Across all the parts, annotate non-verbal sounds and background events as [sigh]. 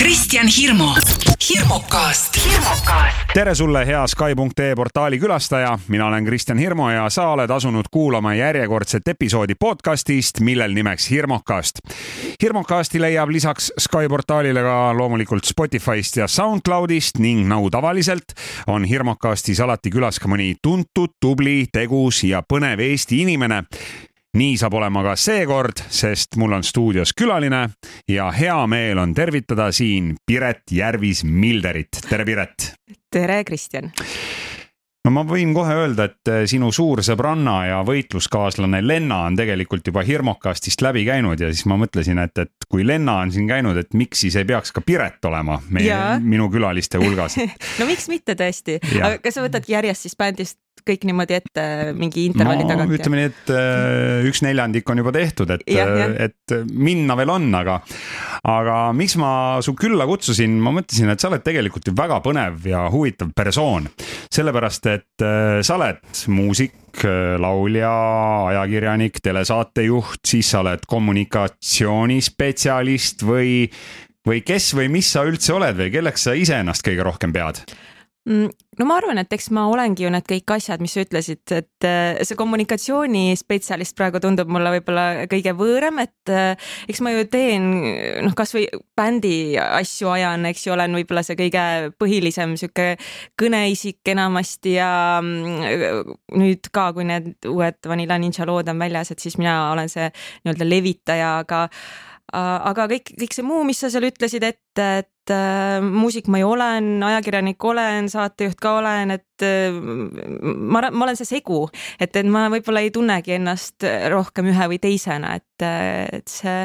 Kristjan Hirmu, hirmukast, hirmukast. tere sulle, hea Sky.ee portaali külastaja, mina olen Kristjan Hirmu ja sa oled asunud kuulama järjekordset episoodi podcastist, millel nimeks Hirmukast. hirmukasti leiab lisaks Sky portaalile ka loomulikult Spotify'st ja SoundCloudist ning nagu tavaliselt on Hirmukastis alati külas ka mõni tuntud, tubli, tegus ja põnev Eesti inimene nii saab olema ka seekord, sest mul on stuudios külaline ja hea meel on tervitada siin Piret Järvis-Milderit. tere, Piret. tere, Kristjan! No ma võin kohe öelda, et eh, sinu suur sõbranna ja võitluskaaslane Lenna on tegelikult juba Hirmokastist läbi käinud ja siis ma mõtlesin, et, et kui Lenna on siin käinud, et miks siis ei peaks ka Piret olema meie, minu külaliste hulgas? [laughs] No miks mitte tõesti, aga kas sa võtadki järjest siis bändist kõik niimoodi ette mingi intervalli no, tagant? ütleme nii, et äh, üks neljandik on juba tehtud, et, et minna veel on, aga, aga miks ma su külla kutsusin, ma mõtlesin, et sa oled tegelikult ju väga põnev ja huvitav persoon. sellepärast, et äh, sa oled muusik, laulja, ajakirjanik, telesaatejuht, siis sa oled kommunikatsioonispetsialist või, või kes või mis sa üldse oled või kelleks sa iseennast kõige rohkem pead? Mm, no ma arvan, et eks ma olengi ju need kõik asjad, mis sa ütlesid, et äh, see kommunikatsioonispetsialist praegu tundub mulle võib-olla kõige võõram, et äh, eks ma ju teen noh, kasvõi bändi asju ajan, eks ju, olen võib-olla see kõige põhilisem sihuke kõneisik enamasti ja mm, nüüd ka, kui need uued Vanilla Ninja lood on väljas, et siis mina olen see nii-öelda levitaja, aga aga kõik, kõik see muu, mis sa seal ütlesid ette, et äh, muusik ma ju olen, ajakirjanik olen, saatejuht ka olen, et äh, ma, ma olen see segu, et, et ma võib-olla ei tunnegi ennast rohkem ühe või teisena, et, et see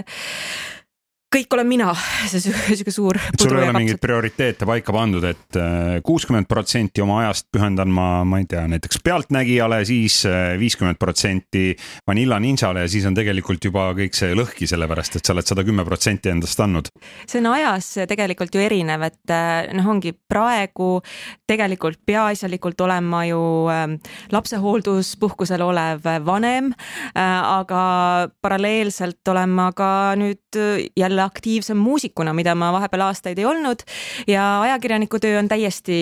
kõik olen mina, see sihuke suur. sul ei ole mingeid prioriteete paika pandud, et äh, kuuskümmend protsenti oma ajast pühendan ma, ma ei tea, näiteks Pealtnägijale, siis äh, viiskümmend protsenti Vanilla Ninjale ja siis on tegelikult juba kõik see lõhki, sellepärast et sa oled sada kümme protsenti endast andnud. see on ajas tegelikult ju erinev, et äh, noh, ongi praegu tegelikult peaasjalikult olen ma ju ähm, lapsehoolduspuhkusel olev vanem, aga paralleelselt olen ma ka nüüd jälle aktiivsem muusikuna, mida ma vahepeal aastaid ei olnud ja ajakirjaniku töö on täiesti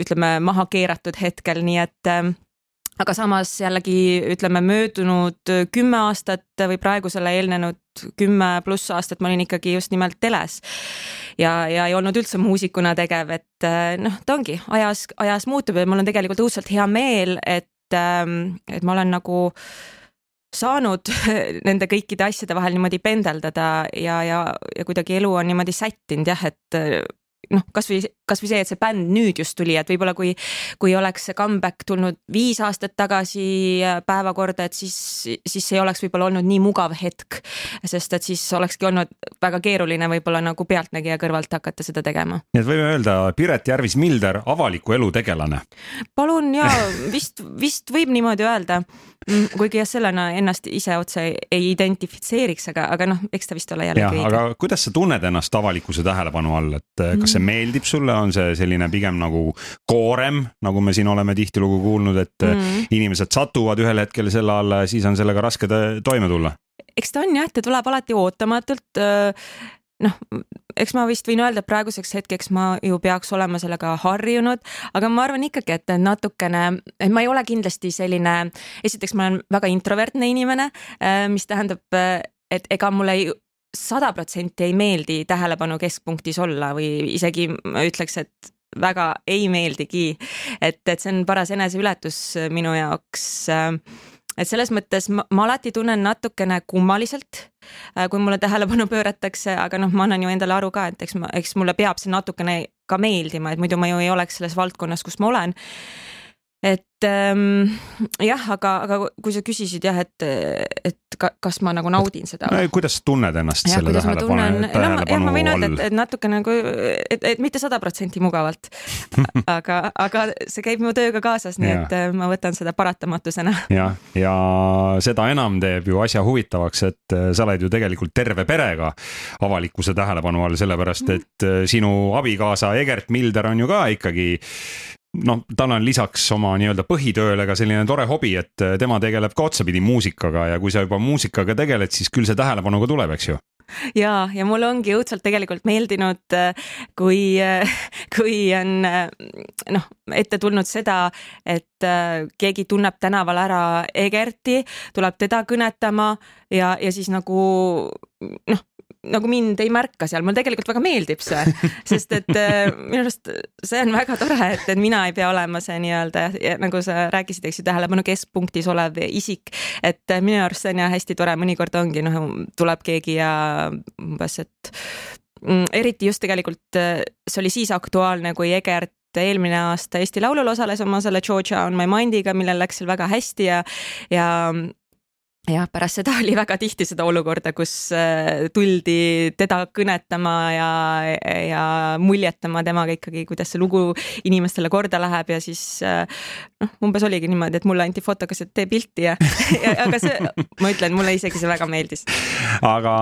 ütleme maha keeratud hetkel, nii et äh, aga samas jällegi ütleme möödunud kümme aastat või praegusele eelnenud kümme pluss aastat ma olin ikkagi just nimelt teles. ja, ja ei olnud üldse muusikuna tegev, et äh, noh, ta ongi ajas, ajas muutub ja mul on tegelikult õudselt hea meel, et, ähm, et ma olen nagu saanud [laughs] nende kõikide asjade vahel niimoodi pendeldada ja, ja, ja kuidagi elu on niimoodi sättinud jah, et noh, kasvõi, kasvõi see, et see bänd nüüd just tuli, et võib-olla kui, kui oleks see comeback tulnud viis aastat tagasi päevakorda, et siis, siis ei oleks võib-olla olnud nii mugav hetk. sest et siis olekski olnud väga keeruline võib-olla nagu pealtnägija kõrvalt hakata seda tegema. nii et võime öelda Piret Järvis-Milder, avaliku elu tegelane. palun ja vist, vist võib niimoodi öelda Mm, kuigi jah, sellena ennast ise otse ei identifitseeriks, aga, aga noh, eks ta vist ole jällegi õige. aga kuidas sa tunned ennast avalikkuse tähelepanu all, et eh, kas see mm. meeldib sulle, on see selline pigem nagu koorem, nagu me siin oleme tihtilugu kuulnud, et eh, mm. inimesed satuvad ühel hetkel selle alla ja siis on sellega raske toime tulla? eks ta on jah, ta tuleb alati ootamatult noh, eks ma vist võin öelda, et praeguseks hetkeks ma ju peaks olema sellega harjunud, aga ma arvan ikkagi, et natukene, et ma ei ole kindlasti selline, esiteks ma olen väga introvertne inimene, äh, mis tähendab, et ega mulle ei sada protsenti ei meeldi tähelepanu keskpunktis olla või isegi ma ütleks, et väga ei meeldigi. et, et see on paras eneseületus minu jaoks et selles mõttes ma, ma alati tunnen natukene kummaliselt, kui mulle tähelepanu pööratakse, aga noh, ma annan ju endale aru ka, et eks ma, eks mulle peab see natukene ka meeldima, et muidu ma ju ei oleks selles valdkonnas, kus ma olen et ähm, jah, aga, aga kui sa küsisid jah, et, et ka, kas ma nagu naudin seda no,. kuidas tunned ennast ja, selle tähelepanu, tähelepanu no, jah, ma võin öelda, et, et natuke nagu, et, et mitte sada protsenti mugavalt. [laughs] aga, aga see käib mu tööga kaasas, nii ja. et äh, ma võtan seda paratamatusena. jah, ja seda enam teeb ju asja huvitavaks, et äh, sa oled ju tegelikult terve perega avalikkuse tähelepanu all, sellepärast mhm. et äh, sinu abikaasa Egert Milder on ju ka ikkagi noh, tal on lisaks oma nii-öelda põhitööle ka selline tore hobi, et tema tegeleb ka otsapidi muusikaga ja kui sa juba muusikaga tegeled, siis küll see tähelepanu ka tuleb, eks ju. Ja, ja mulle ongi õudselt tegelikult meeldinud, kui, kui on noh, ette tulnud seda, et keegi tunneb tänaval ära Egerti, tuleb teda kõnetama ja, ja siis nagu noh, nagu mind ei märka seal, mulle tegelikult väga meeldib see, [laughs] sest et äh, minu arust see on väga tore, et, et mina ei pea olema see nii-öelda nagu sa rääkisid, eks ju, tähelepanu keskpunktis olev isik. et äh, minu arust see on jah hästi tore, mõnikord ongi noh, tuleb keegi ja umbes, et mm, eriti just tegelikult äh, see oli siis aktuaalne, kui Egert eelmine aasta Eesti Laulul osales oma selle Georgia on my mind'iga, millel läks seal väga hästi ja, ja jah, pärast seda oli väga tihti seda olukorda, kus äh, tuldi teda kõnetama ja, ja muljetama temaga ikkagi, kuidas see lugu inimestele korda läheb ja siis äh, noh, umbes oligi niimoodi, et mulle anti fotokas, et tee pilti ja, ja aga see, ma ütlen, mulle isegi see väga meeldis. aga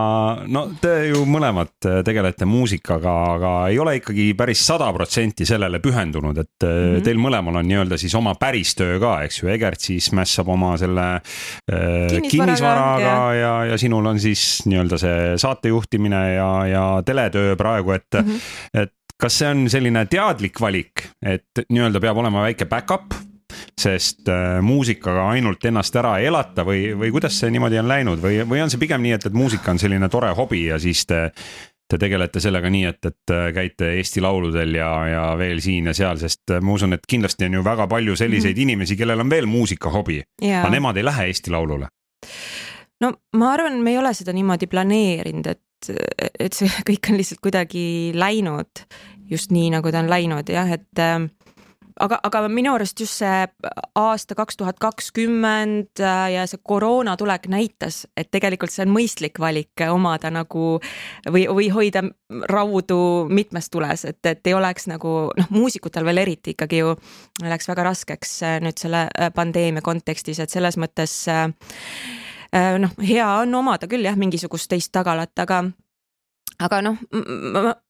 no te ju mõlemad tegelete muusikaga, aga ei ole ikkagi päris sada protsenti sellele pühendunud, et mm -hmm. teil mõlemal on nii-öelda siis oma päris töö ka, eks ju, Egert siis mässab oma selle äh, kinnisvaraga ja, ja, ja sinul on siis nii-öelda see saatejuhtimine ja, ja teletöö praegu, et mm, -hmm. et kas see on selline teadlik valik, et nii-öelda peab olema väike back-up sest äh, muusikaga ainult ennast ära ei elata või, või kuidas see niimoodi on läinud või, või on see pigem nii, et, et muusika on selline tore hobi ja siis te te tegelete sellega nii, et, et äh, käite Eesti Lauludel ja, ja veel siin ja seal, sest äh, ma usun, et kindlasti on ju väga palju selliseid mm -hmm. inimesi, kellel on veel muusikahobi, aga nemad ei lähe Eesti Laulule no ma arvan, me ei ole seda niimoodi planeerinud, et, et see [laughs] kõik on lihtsalt kuidagi läinud just nii, nagu ta on läinud jah, et äh, aga, aga minu arust just see aasta kaks tuhat kakskümmend äh, ja see koroona tulek näitas, et tegelikult see on mõistlik valik omada nagu või, või hoida raudu mitmes tules, et, et ei oleks nagu noh, muusikutel veel eriti ikkagi ju läks väga raskeks äh, nüüd selle pandeemia kontekstis, et selles mõttes äh, Äh, noh, hea on omada küll jah, mingisugust teist tagalat, aga aga noh,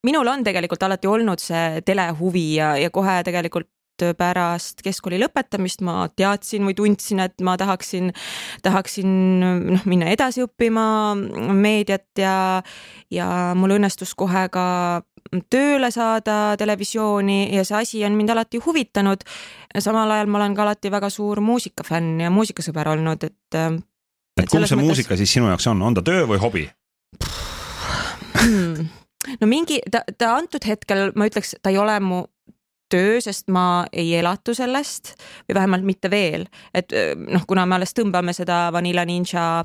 minul on tegelikult alati olnud see telehuvi ja, ja kohe tegelikult pärast keskkooli lõpetamist ma teadsin või tundsin, et ma tahaksin, tahaksin noh, minna edasi õppima meediat ja, ja mul õnnestus kohe ka tööle saada televisiooni ja see asi on mind alati huvitanud. samal ajal ma olen ka alati väga suur muusikafänn ja muusikasõber olnud, et et kumb see mõttes... muusika siis sinu jaoks on, on ta töö või hobi hmm.? no mingi, ta, ta antud hetkel ma ütleks, ta ei ole mu töö, sest ma ei elatu sellest või vähemalt mitte veel, et noh, kuna me alles tõmbame seda Vanilla Ninja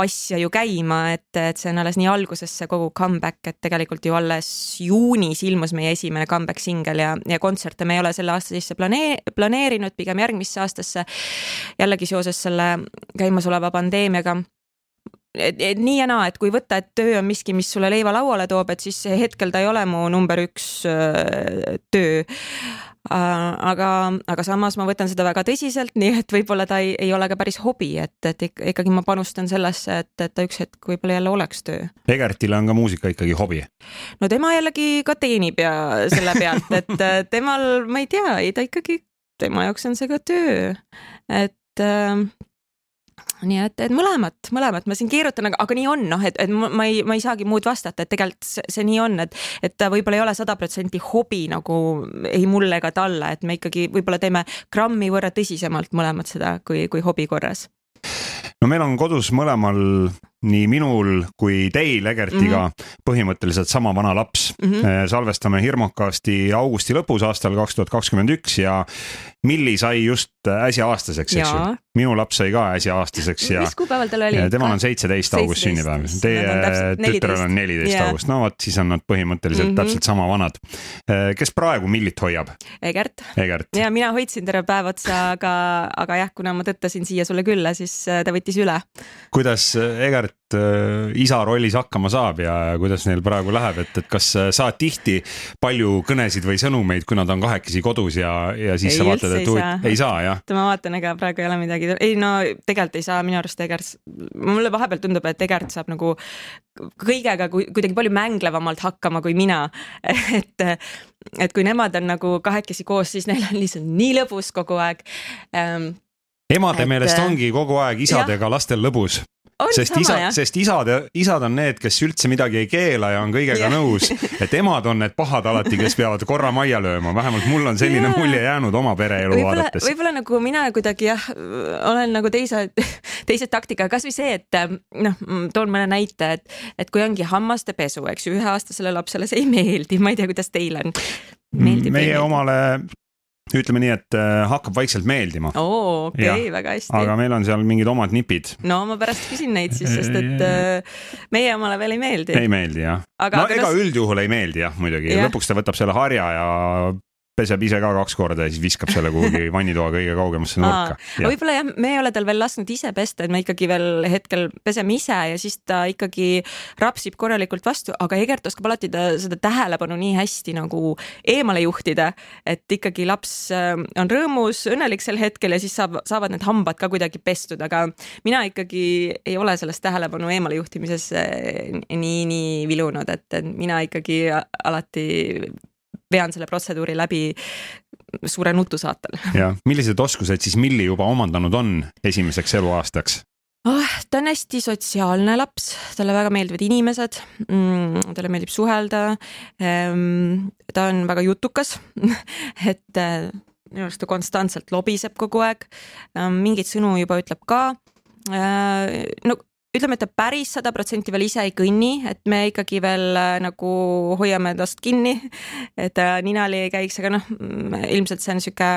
asja ju käima, et, et see on alles nii alguses see kogu comeback, et tegelikult ju alles juunis ilmus meie esimene comeback singel ja, ja kontserte me ei ole selle aasta sisse planee-, planeerinud, pigem järgmisse aastasse. jällegi seoses selle käimasoleva pandeemiaga et, et nii ja naa, et kui võtta, et töö on miski, mis sulle leiva lauale toob, et siis hetkel ta ei ole mu number üks äh, töö äh,. aga, aga samas ma võtan seda väga tõsiselt, [laughs] nii et võib-olla ta ei, ei ole ka päris hobi, et, et ikkagi ma panustan sellesse, et, et ta üks hetk võib-olla jälle oleks töö. Egertile on ka muusika ikkagi hobi? no tema jällegi ka teenib ja selle pealt, et [laughs] äh, temal, ma ei tea, ei ta ikkagi, tema jaoks on see ka töö, et äh, nii et, et mõlemat, mõlemat ma siin keerutan, aga, aga nii on, noh, et, et ma ei, ma ei saagi muud vastata, et tegelikult see, see nii on, et, et ta võib-olla ei ole sada protsenti hobi nagu ei mulle ega talle, et me ikkagi võib-olla teeme grammi võrra tõsisemalt mõlemad seda kui, kui hobi korras. no meil on kodus mõlemal nii minul kui teil Egertiga mm -hmm. põhimõtteliselt sama vana laps mm. -hmm. salvestame Hirmukasti augusti lõpus aastal kaks tuhat kakskümmend üks ja Milli sai just äsja aastaseks, eks ju minu laps sai ka äsja aastaseks ja. mis kuupäeval tal oli? temal on seitseteist august sünnipäev, teie tütrel on neliteist yeah. august, no vot, siis on nad põhimõtteliselt mm -hmm. täpselt sama vanad. Äh, kes praegu Millit hoiab? Egert. Egert. ja mina hoidsin terve päev otsa, aga, aga jah, kuna ma tõttasin siia sulle külla, siis äh, ta võttis üle. kuidas äh, Egert isa rollis hakkama saab ja kuidas neil praegu läheb, et, et kas saad tihti palju kõnesid või sõnumeid, kui nad on kahekesi kodus ja, ja siis ei, sa vaatad, et ei saa, ei saa jah? ma vaatan, ega praegu ei ole midagi midagi, ei no tegelikult ei saa minu arust Egert, mulle vahepeal tundub, et Egert saab nagu kõigega kuidagi palju mänglevamalt hakkama kui mina. [laughs] et, et kui nemad on nagu kahekesi koos, siis neil on lihtsalt nii lõbus kogu aeg ähm,. emade et, meelest ongi kogu aeg isadega jah. lastel lõbus sest isa, sest isad, isad on need, kes üldse midagi ei keela ja on kõigega nõus, et emad on need pahad alati, kes peavad korra majja lööma, vähemalt mul on selline ja. mulje jäänud oma pereelu vaadates. võib-olla nagu mina kuidagi jah, olen nagu teise, teise taktikaga, kasvõi see, et noh, toon mõne näite, et, et kui ongi hammaste pesu, eks ju, üheaastasele lapsele see ei meeldi, ma ei tea, kuidas teil on. meie meeldib? omale ütleme nii, et äh, hakkab vaikselt meeldima. oo, okei okay,, väga hästi. aga meil on seal mingid omad nipid. no ma pärast küsin neid siis, sest et äh, meie omale veel ei meeldi. ei meeldi jah. no aga ega kas... üldjuhul ei meeldi jah, muidugi ja., lõpuks ta võtab selle harja ja peseb ise ka kaks korda ja siis viskab selle kuhugi [laughs] vannitoa kõige kaugemasse nurka. võib-olla jah, me ei ole tal veel lasknud ise pesta, et me ikkagi veel hetkel peseme ise ja siis ta ikkagi rapsib korralikult vastu, aga Egert oskab alati ta seda tähelepanu nii hästi nagu eemale juhtida, et ikkagi laps äh, on rõõmus, õnnelik sel hetkel ja siis saab, saavad need hambad ka kuidagi pestud, aga mina ikkagi ei ole sellest tähelepanu eemale juhtimises nii, nii vilunud, et mina ikkagi alati vean selle protseduuri läbi suure nutusaatel. jah, millised oskused siis Milli juba omandanud on esimeseks eluaastaks? oh, ta on hästi sotsiaalne laps, talle väga meeldivad inimesed mm,, talle meeldib suhelda ehm,. ta on väga jutukas [laughs] et eh, minu arust ta konstantselt lobiseb kogu aeg, ehm, mingeid sõnu juba ütleb ka. Eh, no ütleme, et ta päris sada protsenti veel ise ei kõnni, et me ikkagi veel äh, nagu hoiame tast kinni, et ta ninali ei käiks, aga noh, ilmselt see on sihuke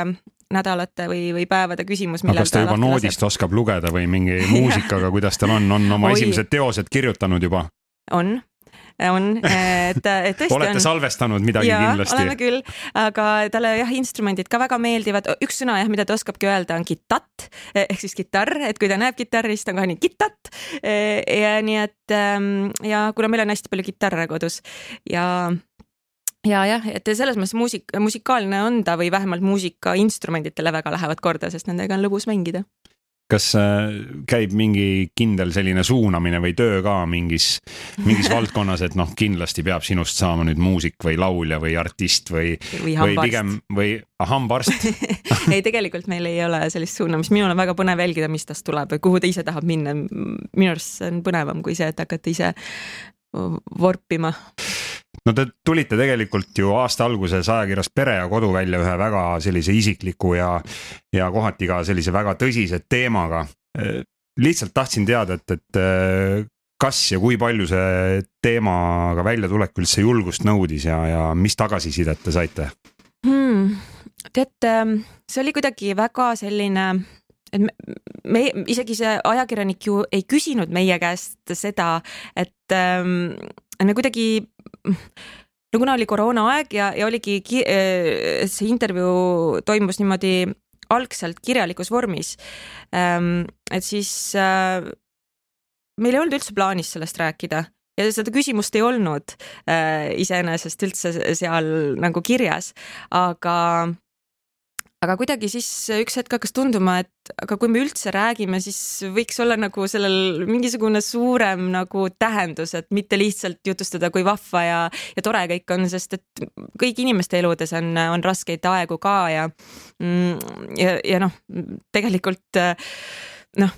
nädalate või, või päevade küsimus. aga kas ta juba noodist laseb. oskab lugeda või mingi [laughs] muusikaga, kuidas tal on, on oma Oi. esimesed teosed kirjutanud juba? on, on, et, et tõesti olete on. salvestanud midagi ja, kindlasti? oleme küll, aga talle jah, instrumendid ka väga meeldivad, üks sõna jah, mida ta oskabki öelda, on kitat ehk siis kitarr, et kui ta näeb kitarri, siis ta on kohe nii kitat. ja nii et ähm, ja kuna meil on hästi palju kitarre kodus ja ja jah, et selles mõttes muusik, musikaalne on ta või vähemalt muusikainstrumentidele väga lähevad korda, sest nendega on lõbus mängida kas äh, käib mingi kindel selline suunamine või töö ka mingis, mingis [laughs] valdkonnas, et noh, kindlasti peab sinust saama nüüd muusik või laulja või artist või, või, või pigem või ah, hambaarst? [laughs] Ei, tegelikult meil ei ole sellist suunamist, minul on väga põnev jälgida, mis tast tuleb või kuhu ta ise tahab minna. minu arust see on põnevam kui see, et hakata ise vorpima no te tulite tegelikult ju aasta alguses ajakirjas Pere ja Kodu välja ühe väga sellise isikliku ja, ja kohati ka sellise väga tõsise teemaga. lihtsalt tahtsin teada, et, et kas ja kui palju see teemaga väljatulek üldse julgust nõudis ja, ja mis tagasisidet te saite hmm,? tead, see oli kuidagi väga selline et me, me, isegi see ajakirjanik ju ei küsinud meie käest seda, et ähm, me kuidagi no kuna oli koroonaaeg ja, ja oligi äh, see intervjuu toimus niimoodi algselt kirjalikus vormis. Ähm, et siis äh, meil ei olnud üldse plaanis sellest rääkida ja seda küsimust ei olnud äh, iseenesest üldse seal nagu kirjas, aga aga kuidagi siis üks hetk hakkas tunduma, et aga kui me üldse räägime, siis võiks olla nagu sellel mingisugune suurem nagu tähendus, et mitte lihtsalt jutustada, kui vahva ja, ja tore kõik on, sest et kõigi inimeste eludes on, on raskeid aegu ka ja mm, ja, ja noh, tegelikult noh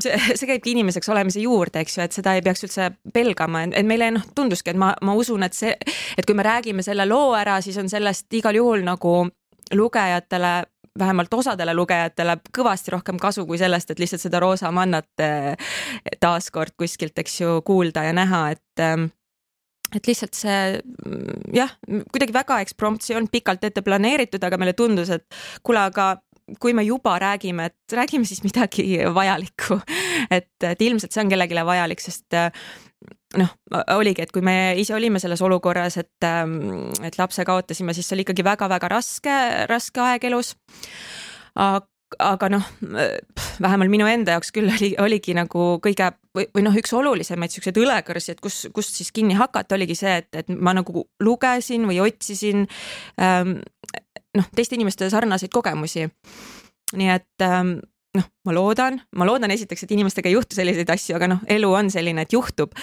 see, see käibki inimeseks olemise juurde, eks ju, et seda ei peaks üldse pelgama, et meile noh, tunduski, et ma, ma usun, et see, et kui me räägime selle loo ära, siis on sellest igal juhul nagu lugejatele vähemalt osadele lugejatele kõvasti rohkem kasu kui sellest, et lihtsalt seda roosa mannat eh, taaskord kuskilt, eks ju, kuulda ja näha, et eh, et lihtsalt see jah, kuidagi väga eksprompt, see ei olnud pikalt ette planeeritud, aga meile tundus, et kuule, aga kui me juba räägime, et räägime siis midagi vajalikku. [laughs] et, et ilmselt see on kellelegi vajalik, sest noh, oligi, et kui me ise olime selles olukorras, et, ähm, et lapse kaotasime, siis see oli ikkagi väga-väga raske, raske aeg elus. aga noh, vähemalt minu enda jaoks küll oli, oligi nagu kõige või, või noh, üks olulisemaid siukseid õlekõrsi, et kus, kust siis kinni hakata, oligi see, et, et ma nagu lugesin või otsisin ähm, noh, teiste inimeste sarnaseid kogemusi. nii et ähm, noh, ma loodan, ma loodan esiteks, et inimestega ei juhtu selliseid asju, aga noh, elu on selline, et juhtub.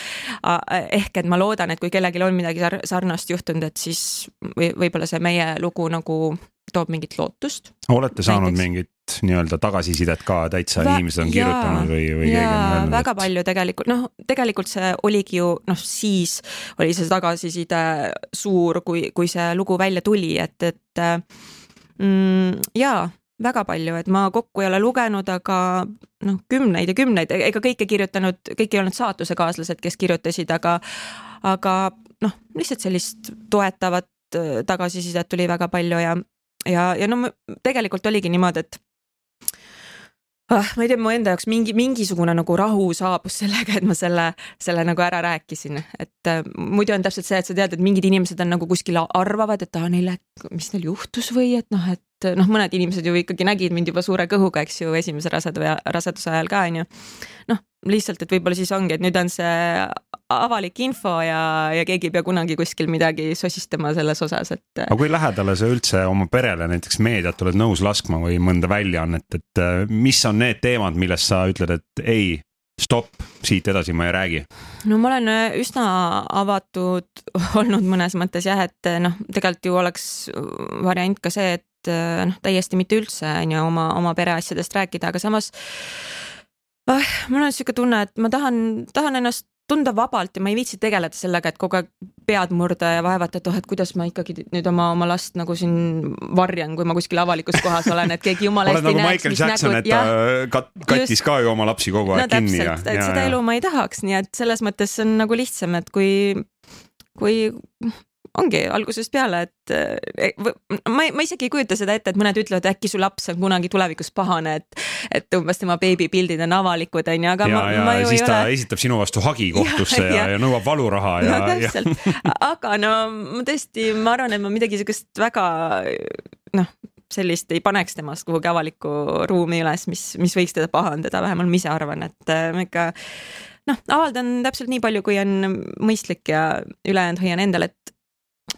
ehk et ma loodan, et kui kellelgi on midagi sar sarnast juhtunud, et siis või võib-olla see meie lugu nagu toob mingit lootust. olete saanud näiteks. mingit nii-öelda tagasisidet ka täitsa Va- inimesed on jaa, kirjutanud või, või keegi on jaa, öelnud? väga palju tegelikult, noh, tegelikult see oligi ju noh, siis oli see tagasiside suur, kui, kui see lugu välja tuli, et, et mm, jaa, väga palju, et ma kokku ei ole lugenud, aga noh, kümneid ja kümneid, ega kõik ei kirjutanud, kõik ei olnud saatusekaaslased, kes kirjutasid, aga aga noh, lihtsalt sellist toetavat äh, tagasisidet tuli väga palju ja, ja, ja no tegelikult oligi niimoodi, et ah, ma ei tea, mu enda jaoks mingi, mingisugune nagu rahu saabus sellega, et ma selle, selle nagu ära rääkisin, et äh, muidu on täpselt see, et sa tead, et mingid inimesed on nagu kuskil arvavad, et aa, neil, mis neil juhtus või et noh, et noh, mõned inimesed ju ikkagi nägid mind juba suure kõhuga, eks ju, esimese rasedu ja raseduse ajal ka onju. noh, lihtsalt, et võib-olla siis ongi, et nüüd on see avalik info ja, ja keegi ei pea kunagi kuskil midagi sosistama selles osas, et aga kui lähedale sa üldse oma perele näiteks meediat oled nõus laskma või mõnda väljaannet, et äh, mis on need teemad, millest sa ütled, et ei, stopp, siit edasi ma ei räägi? no ma olen äh, üsna avatud olnud mõnes mõttes jah, et noh, tegelikult ju oleks variant ka see, et äh, noh, täiesti mitte üldse on ju oma, oma pereasjadest rääkida, aga samas ah, mul on sihuke tunne, et ma tahan, tahan ennast tunda vabalt ja ma ei viitsi tegeleda sellega, et kogu aeg pead murda ja vaevata, et oh, et kuidas ma ikkagi nüüd oma, oma last nagu siin varjan, kui ma kuskil avalikus kohas olen, et keegi jumala [laughs] eest ei nagu näeks, Michael mis Jackson, nägu, et ta kat, kattis Just. ka ju oma lapsi kogu aeg no kinni ja, et ja, seda ja. elu ma ei tahaks, nii et selles mõttes on nagu lihtsam, et kui, kui ongi algusest peale, et eh, v- ma, ma isegi ei kujuta seda ette, et mõned ütlevad, äkki su laps on kunagi tulevikus pahane, et, et umbes tema beebipildid on avalikud, onju, aga ja, ma, ja ma ju siis ei ta ole esitab sinu vastu hagi [laughs] kohtusse ja, Ja, ja, nõuab valuraha ja, no täpselt, aga no ma tõesti, ma arvan, et ma midagi siukest väga noh, sellist ei paneks temast kuhugi avalikku ruumi üles, mis, mis võiks teda pahandada, vähemalt ma ise arvan, et äh, ma ikka noh, avaldan täpselt nii palju, kui on mõistlik ja ülejäänud hoian endale, et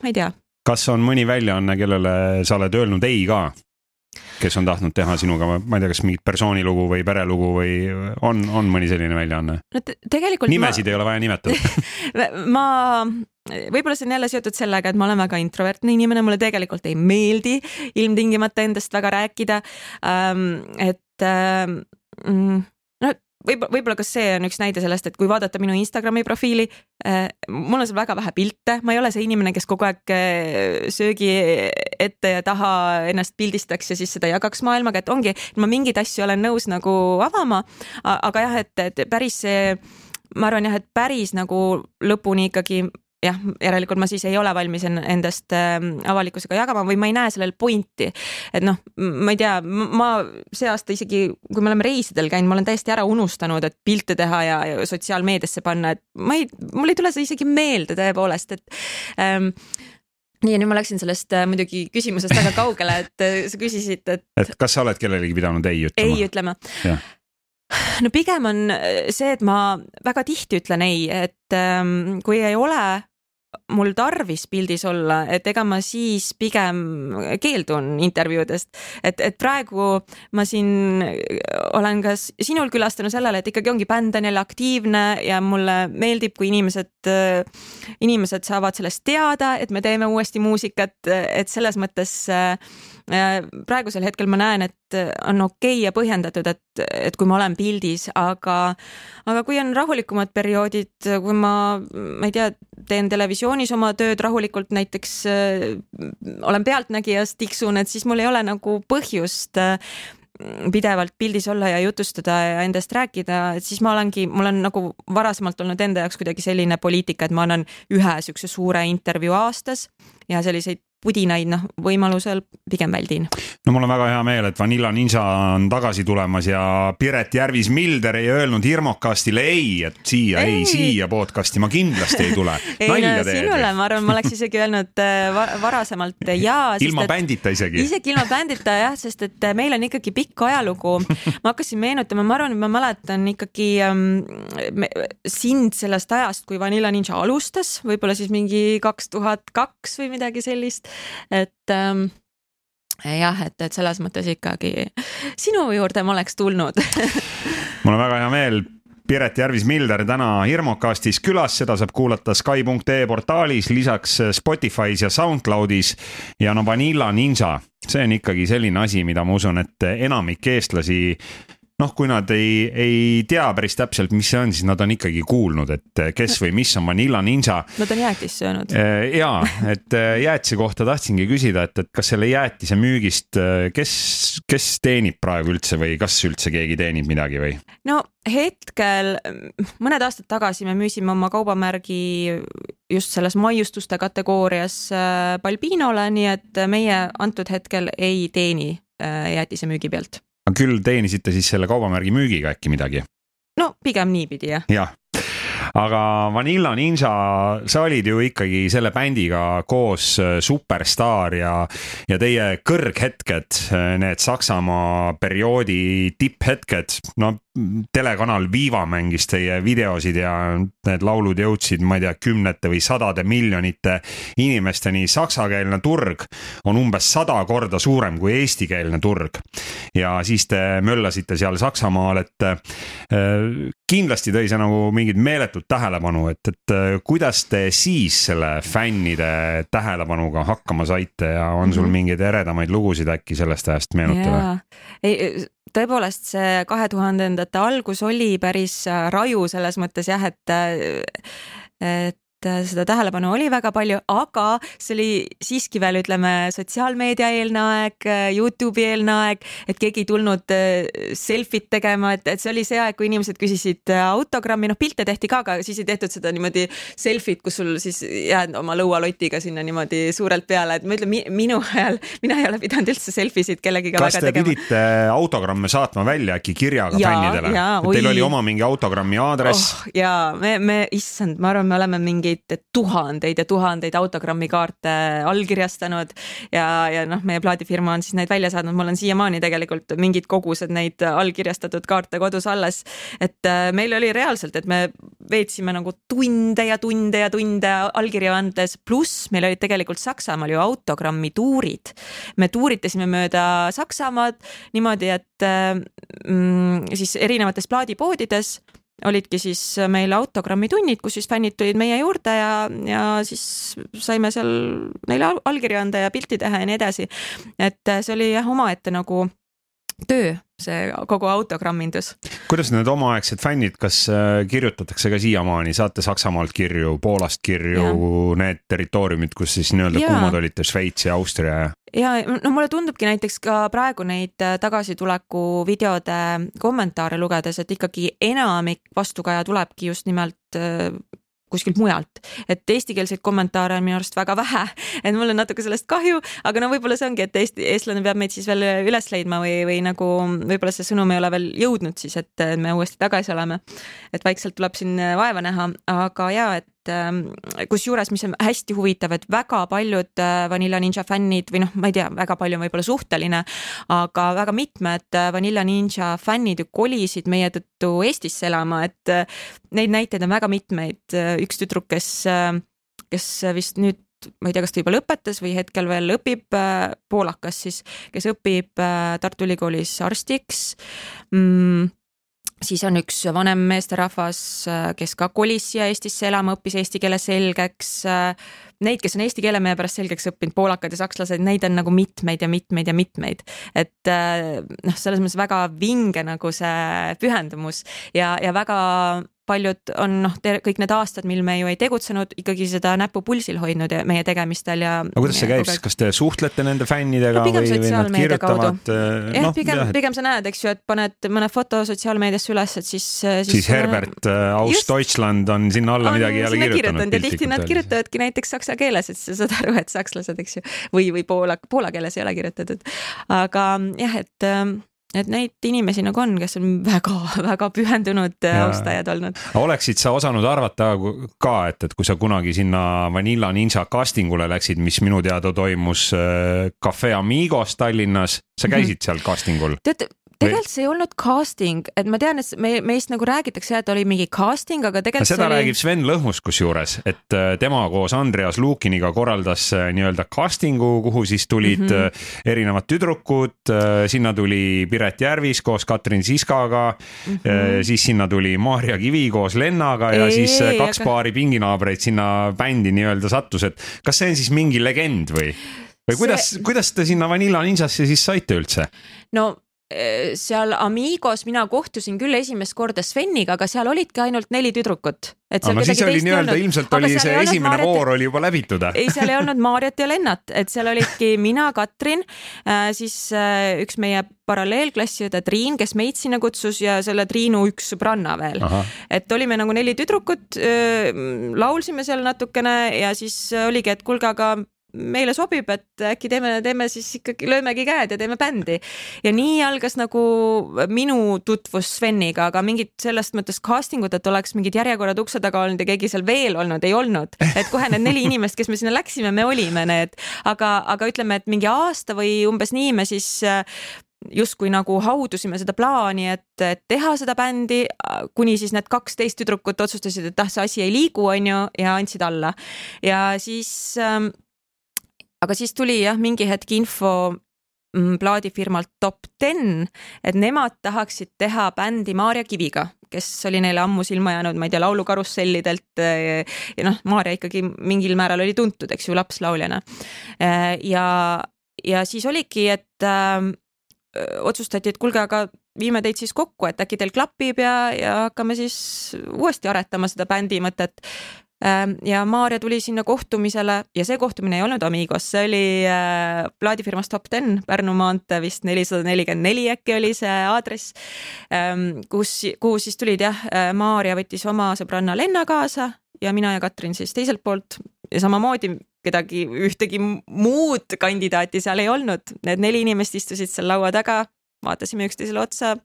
ma ei tea, kas on mõni väljaanne, kellele sa oled öelnud ei ka? kes on tahtnud teha sinuga, ma ei tea, kas mingit persoonilugu või perelugu või on, on mõni selline väljaanne? no te- tegelikult nimesid ei ole vaja nimetada. ma, [laughs] ma, võib-olla see on jälle seotud sellega, et ma olen väga introvertne inimene, mulle tegelikult ei meeldi ilmtingimata endast väga rääkida ähm, et ähm, võib-olla, võib-olla ka see on üks näide sellest, et kui vaadata minu Instagrami profiili äh,, mul on seal väga vähe pilte, ma ei ole see inimene, kes kogu aeg äh, söögi ette ja taha ennast pildistaks ja siis seda jagaks maailmaga, et ongi, ma mingeid asju olen nõus nagu avama, aga jah, et, et päris see ma arvan jah, et päris nagu lõpuni ikkagi jah, järelikult ma siis ei ole valmis en- endast äh, avalikkusega jagama või ma ei näe sellel pointi. et noh, ma ei tea, ma see aasta isegi, kui me oleme reisidel käinud, ma olen täiesti ära unustanud, et pilte teha ja, sotsiaalmeediasse panna, et ma ei, mul ei tule see isegi meelde tõepoolest, et ähm, nii ja nüüd ma läksin sellest äh, muidugi küsimusest väga kaugele, et äh, sa küsisid, et et kas sa oled kellelegi pidanud ei ütlema? ei ütlema no pigem on see, et ma väga tihti ütlen ei, et ähm, kui ei ole mul tarvis pildis olla, et ega ma siis pigem keeldun intervjuudest, et, et praegu ma siin olen ka s- sinul külas tänu sellele, et ikkagi ongi bänd on jälle aktiivne ja mulle meeldib, kui inimesed, inimesed saavad sellest teada, et me teeme uuesti muusikat, et selles mõttes äh, praegusel hetkel ma näen, et on okei okay ja põhjendatud, et, et kui ma olen pildis, aga, aga kui on rahulikumad perioodid, kui ma, ma ei tea, teen televisioonis oma tööd rahulikult, näiteks äh, olen pealtnägijas, tiksun, et siis mul ei ole nagu põhjust äh, pidevalt pildis olla ja jutustada ja endast rääkida, et siis ma olengi, mul on nagu varasemalt olnud enda jaoks kuidagi selline poliitika, et ma annan ühe siukse suure intervjuu aastas ja selliseid pudinaid, noh, võimalusel pigem väldin. no mul on väga hea meel, et Vanilla Ninja on tagasi tulemas ja Piret Järvis-Milder ei öelnud hirmukastile ei, et siia, ei, Ei. siia podcast'i ma kindlasti ei tule. [laughs] ei no nalja teed sinule, ma arvan, ma oleks isegi öelnud äh, va- varasemalt jaa. ilma bändita isegi. isegi ilma bändita jah, sest et äh, meil on ikkagi pikk ajalugu. ma hakkasin meenutama, ma arvan, et ma mäletan ikkagi ähm, sind sellest ajast, kui Vanilla Ninja alustas, võib-olla siis mingi kaks tuhat kaks või midagi sellist, et ähm, jah, et, et selles mõttes ikkagi sinu juurde ma oleks tulnud. [laughs] mul on väga hea meel. Piret Järvis-Milder täna Hirmukastis külas, seda saab kuulata Sky.ee portaalis, lisaks Spotify's ja SoundCloudis. Ja no Vanilla Ninja, see on ikkagi selline asi, mida ma usun, et enamik eestlasi noh, kui nad ei, ei tea päris täpselt, mis see on, siis nad on ikkagi kuulnud, et kes või mis on Vanilla Ninja. Nad on jäätist söönud. ja, et jäätise kohta tahtsingi küsida, et, et kas selle jäätise müügist, kes, kes teenib praegu üldse või kas üldse keegi teenib midagi või? no hetkel, mõned aastad tagasi me müüsime oma kaubamärgi just selles maiustuste kategoorias Balbinole, nii et meie antud hetkel ei teeni jäätise müügi pealt küll teenisite siis selle kaubamärgi müügiga äkki midagi? no pigem niipidi jah. jah, aga Vanilla Ninja, sa olid ju ikkagi selle bändiga koos äh, superstaar ja, ja teie kõrghetked, äh, need Saksamaa perioodi tipphetked, no telekanal Viva mängis teie videosid ja need laulud jõudsid, ma ei tea, kümnete või sadade miljonite inimesteni. Saksakeelne turg on umbes sada korda suurem kui eestikeelne turg. ja siis te möllasite seal Saksamaal, et äh, kindlasti tõi see nagu mingit meeletut tähelepanu, et, et äh, kuidas te siis selle fännide tähelepanuga hakkama saite ja on sul mhm. mingeid eredamaid lugusid äkki sellest ajast meenutada? ei, tõepoolest see kahe tuhandendate algus oli päris äh, raju selles mõttes jah, et et et äh, seda tähelepanu oli väga palju, aga see oli siiski veel ütleme sotsiaalmeedia eelne aeg, äh, Youtube'i eelne aeg, et keegi ei tulnud äh, selfit tegema, et, et see oli see aeg, kui inimesed küsisid autogrammi, noh pilte tehti ka, aga siis ei tehtud seda niimoodi selfit, kus sul siis jääd oma lõualotiga sinna niimoodi suurelt peale, et ma ütlen, minu ajal, mina ei ole pidanud üldse selfie sid kellegiga kas te tegema. pidite autogramme saatma välja äkki kirjaga ja, fännidele? Teil oli oma mingi autogrammi aadress oh,? ja me, me, issand, ma arvan, me oleme mingi mingeid tuhandeid ja tuhandeid autogrammikaarte allkirjastanud ja, ja noh, meie plaadifirma on siis neid välja saatnud, mul on siiamaani tegelikult mingid kogused neid allkirjastatud kaarte kodus alles. et äh, meil oli reaalselt, et me veetsime nagu tunde ja tunde ja tunde allkirja andes, pluss meil olid tegelikult Saksamaal ju autogrammi tuurid. me tuuritasime mööda Saksamaad niimoodi, et äh, mm, siis erinevates plaadipoodides olidki siis meil autogrammitunnid, kus siis fännid tulid meie juurde ja, ja siis saime seal neile allkirja anda ja pilti teha ja nii edasi. et see oli jah, omaette nagu töö, see kogu autogrammindus. kuidas need omaaegsed fännid, kas äh, kirjutatakse ka siiamaani, saate Saksamaalt kirju, Poolast kirju, need territooriumid, kus siis nii-öelda kuumad olite, Šveits ja Austria ja? ja no mulle tundubki näiteks ka praegu neid äh, tagasituleku videode kommentaare lugedes, et ikkagi enamik vastukaja tulebki just nimelt äh, kuskilt mujalt. et eestikeelseid kommentaare on minu arust väga vähe, et mul on natuke sellest kahju, aga no võib-olla see ongi, et Eesti, eestlane peab meid siis veel üles leidma või, või nagu võib-olla see sõnum ei ole veel jõudnud siis, et me uuesti tagasi oleme. et vaikselt tuleb siin vaeva näha, aga ja, et Ähm, kusjuures, mis on hästi huvitav, et väga paljud äh, Vanilla Ninja fännid või noh, ma ei tea, väga palju on võib-olla suhteline, aga väga mitmed äh, Vanilla Ninja fännid ju kolisid meie tõttu Eestisse elama, et äh, neid näiteid on väga mitmeid. üks tüdruk, kes, kes vist nüüd ma ei tea, kas ta juba lõpetas või hetkel veel õpib, poolakas siis, kes õpib Tartu Ülikoolis arstiks mm, siis on üks vanem meesterahvas, kes ka kolis siia Eestisse elama, õppis eesti keele selgeks. Neid, kes on eesti keele meie pärast selgeks õppinud, poolakad ja sakslased, neid on nagu mitmeid ja mitmeid ja mitmeid. et noh, selles mõttes väga vinge nagu see pühendumus ja, ja väga paljud on noh, kõik need aastad, mil me ju ei tegutsenud, ikkagi seda näppu pulsil hoidnud meie tegemistel ja. aga kuidas see käib siis, kas te suhtlete nende fännidega no, või, või nad kirjutavad? Äh, jah no,, pigem, pigem sa näed, eks ju, et paned mõne foto sotsiaalmeediasse üles, et siis. siis, siis Herbert äh, aus just, Deutschland on sinna alla on midagi jälle kirjutanud. ja tihti nad kirjutavadki näiteks saksa keeles, et sa saad aru, et sakslased, eks ju, või, või poola, poola keeles ei ole kirjutatud. aga jah, et ähm, et neid inimesi nagu on, kes on väga-väga [laughs] pühendunud äh, ja. austajad olnud. oleksid sa osanud arvata ka, et, et kui sa kunagi sinna Vanilla Ninja casting ule läksid, mis minu teada toimus äh, Cafe Amigos Tallinnas, sa käisid mm -hmm. seal casting ul? tead, tegelikult see ei olnud casting, et ma tean, et me, meist nagu räägitakse, et oli mingi casting, aga tegelikult seda oli... räägib Sven Lõhmus kusjuures, et äh, tema koos Andreas Lukiniga korraldas äh, nii-öelda casting'u, kuhu siis tulid mm -hmm. erinevad tüdrukud, sinna tuli Piret Järvis koos Katrin Siskaga mm, -hmm. siis sinna tuli Maarja Kivi koos Lennaga ja ei, siis kaks aga... paari pinginaabreid sinna bändi nii-öelda sattus, et kas see on siis mingi legend või? või kuidas see..., kuidas te sinna Vanilla Ninjasse siis saite üldse? no seal Amigos mina kohtusin küll esimest korda Sveniga, aga seal olidki ainult neli tüdrukut. aga no siis oli nii-öelda, ilmselt oli see esimene Maarjat... voor oli juba läbitud. ei, seal ei olnud Maarjat ja Lennart, et seal olidki [laughs] mina, Katrin, äh, siis äh, üks meie paralleelklassiõde Triin, kes meid sinna kutsus ja selle Triinu üks sõbranna veel. et olime nagu neli tüdrukut, äh, laulsime seal natukene ja siis oligi, et kuulge, aga meile sobib, et äkki teeme, teeme siis ikkagi, löömegi käed ja teeme bändi. ja nii algas nagu minu tutvus Sveniga, aga mingit sellest mõttes casting ut, et oleks mingid järjekorrad ukse taga olnud ja keegi seal veel olnud, ei olnud. et kohe need neli [laughs] inimest, kes me sinna läksime, me olime need, aga, aga ütleme, et mingi aasta või umbes nii me siis äh, justkui nagu haudusime seda plaani, et, teha seda bändi, kuni siis need kaksteist tüdrukut otsustasid, et ah, see asi ei liigu, onju, ja andsid alla. ja siis ähm, aga siis tuli jah, mingi hetk info mm, plaadifirmalt Top Ten, et nemad tahaksid teha bändi Maarja Kiviga, kes oli neile ammu silma jäänud, ma ei tea, laulukarussellidelt ja noh, Maarja ikkagi mingil määral oli tuntud, eks ju, lapslauljana. ja, ja siis oligi, et äh, otsustati, et kuulge, aga viime teid siis kokku, et äkki teil klapib ja, ja hakkame siis uuesti aretama seda bändi mõtet. Ähm, ja Maarja tuli sinna kohtumisele ja see kohtumine ei olnud Amigos, see oli äh, plaadifirmas Top Ten, Pärnu maantee vist nelisada nelikümmend neli äkki oli see aadress, ähm, kus, kuhu siis tulid jah, äh, Maarja võttis oma sõbranna Lenna kaasa ja mina ja Katrin siis teiselt poolt ja samamoodi kedagi, ühtegi muud kandidaati seal ei olnud, need neli inimest istusid seal laua taga, vaatasime üksteisele otsa,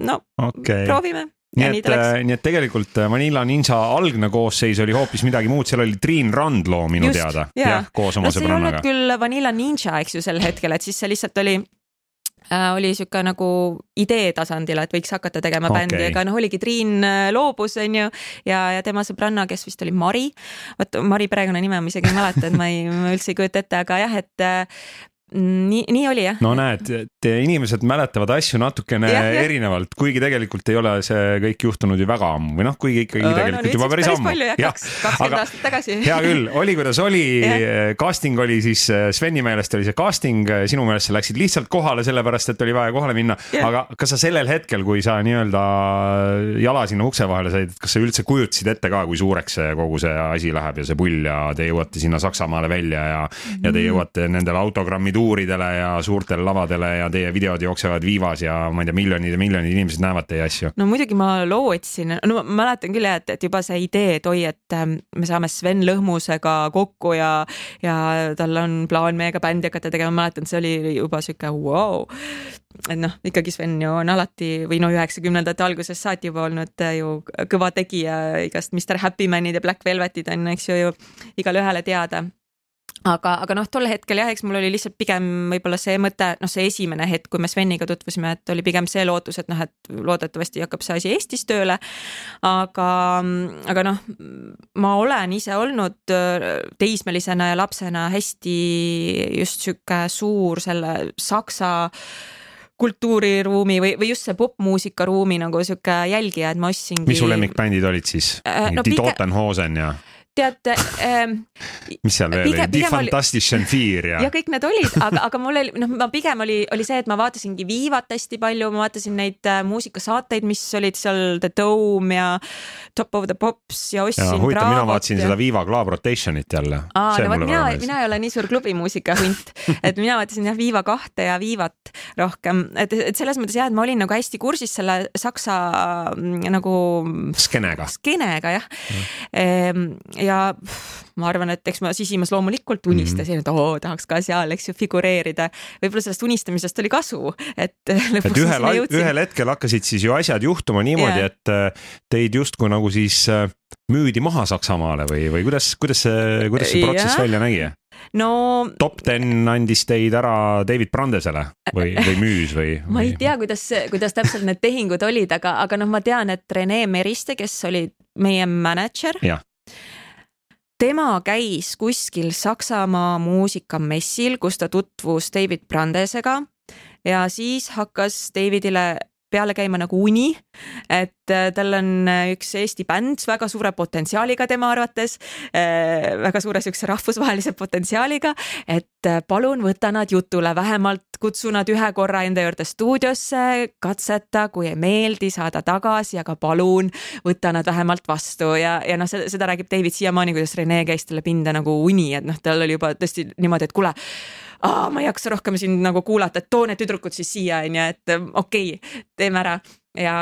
no okay. proovime nii et, äh, nii et tegelikult äh, Vanilla Ninja algne koosseis oli hoopis midagi muud, seal oli Triin Randloo minu Just, teada, jah, koos oma no, sõbrannaga. küll Vanilla Ninja, eks ju, sel hetkel, et siis see lihtsalt oli äh, oli sihuke nagu idee tasandil, et võiks hakata tegema okay. bändi, aga noh, oligi Triin äh, loobus, onju, ja, ja tema sõbranna, kes vist oli Mari, vot Mari perekonnanime ma isegi ei mäleta, et ma ei, ma üldse ei kujuta ette, aga jah, et nii, nii oli jah. no näed, inimesed mäletavad asju natukene ja, ja. erinevalt, kuigi tegelikult ei ole see kõik juhtunud ju väga ammu või noh, kuigi ikkagi no, tegelikult no, juba päris ammu. kaks, kakskümmend aastat tagasi. hea küll, oli kuidas oli, casting oli siis, Sveni meelest oli see casting, sinu meelest sa läksid lihtsalt kohale, sellepärast et oli vaja kohale minna, aga kas sa sellel hetkel, kui sa nii-öelda jala sinna ukse vahele said, kas sa üldse kujutasid ette ka, kui suureks see kogu see asi läheb ja see pull ja te jõuate sinna Saksamaale välja ja mm, ja te jõuate nendele autogrammid tuuridele ja suurtele lavadele ja teie videod jooksevad viivas ja ma ei tea, miljonid ja miljonid inimesed näevad teie asju. no muidugi ma lootsin, no ma mäletan küll jah, et, et juba see idee, et oi, et ähm, me saame Sven Lõhmusega kokku ja, ja tal on plaan meiega bändi hakata tegema, ma mäletan, see oli juba sihuke vau wow. et noh, ikkagi Sven ju on alati või no üheksakümnendate algusest saati juba olnud äh, ju kõva tegija, igast Mr Happy Manid ja Black Velvetid on, eks ju, ju igale ühele teada aga, aga noh, tol hetkel jah, eks mul oli lihtsalt pigem võib-olla see mõte, noh, see esimene hetk, kui me Sveniga tutvusime, et oli pigem see lootus, et noh, et loodetavasti hakkab see asi Eestis tööle. aga, aga noh, ma olen ise olnud äh, teismelisena ja lapsena hästi just sihuke suur selle saksa kultuuriruumi või, või just see popmuusikaruumi nagu sihuke jälgija, et ma ostsingi. mis su lemmikbändid olid siis äh,? No, Die Totenhosen ja? Tead ähm,. mis seal veel oli, Die Fantastischen Vier ja. ja kõik need olid, aga, aga mul oli, noh, ma pigem oli, oli see, et ma vaatasingi Vivat hästi palju, ma vaatasin neid äh, muusikasaateid, mis olid seal The Dome ja Top of the Pops ja ostsin. huvitav, mina vaatasin ja... seda Viva Club Rotationit jälle. aa, no vot mina, mina ei ole nii suur klubimuusika hunt, [laughs] et mina vaatasin jah Viva kahte ja Vivat rohkem, et, et selles mõttes jah, et ma olin nagu hästi kursis selle saksa mm, nagu. skeenega. skeenega jah mm. Ja ja ma arvan, et eks ma sisimas loomulikult unistasin mm, -hmm. et oo, tahaks ka seal, eks ju, figureerida. võib-olla sellest unistamisest oli kasu, et. [laughs] et ühel, ühel hetkel hakkasid siis ju asjad juhtuma niimoodi, et äh, teid justkui nagu siis äh, müüdi maha Saksamaale või, või kuidas, kuidas see, kuidas see protsess ja. välja nägi? no top ten andis teid ära David Brandesele või, või müüs või? [laughs] ma ei tea, kuidas, kuidas täpselt need tehingud olid, aga, aga noh, ma tean, et Rene Meriste, kes oli meie mänedžer. Tema käis kuskil Saksamaa muusikamessil, kus ta tutvus David Brandesega ja siis hakkas Davidile peale käima nagu uni. et äh, tal on äh, üks Eesti bänd väga suure potentsiaaliga tema arvates, äh, väga suure siukse rahvusvahelise potentsiaaliga, et palun võta nad jutule, vähemalt kutsu nad ühe korra enda juurde stuudiosse, katseta, kui ei meeldi, saada tagasi, aga palun võta nad vähemalt vastu ja, ja noh, seda räägib David siiamaani, kuidas Rene käis talle pinda nagu uni, et noh, tal oli juba tõesti niimoodi, et kuule ma ei jaksa rohkem sind nagu kuulata, et too need tüdrukud siis siia, onju, et okei okay,, teeme ära ja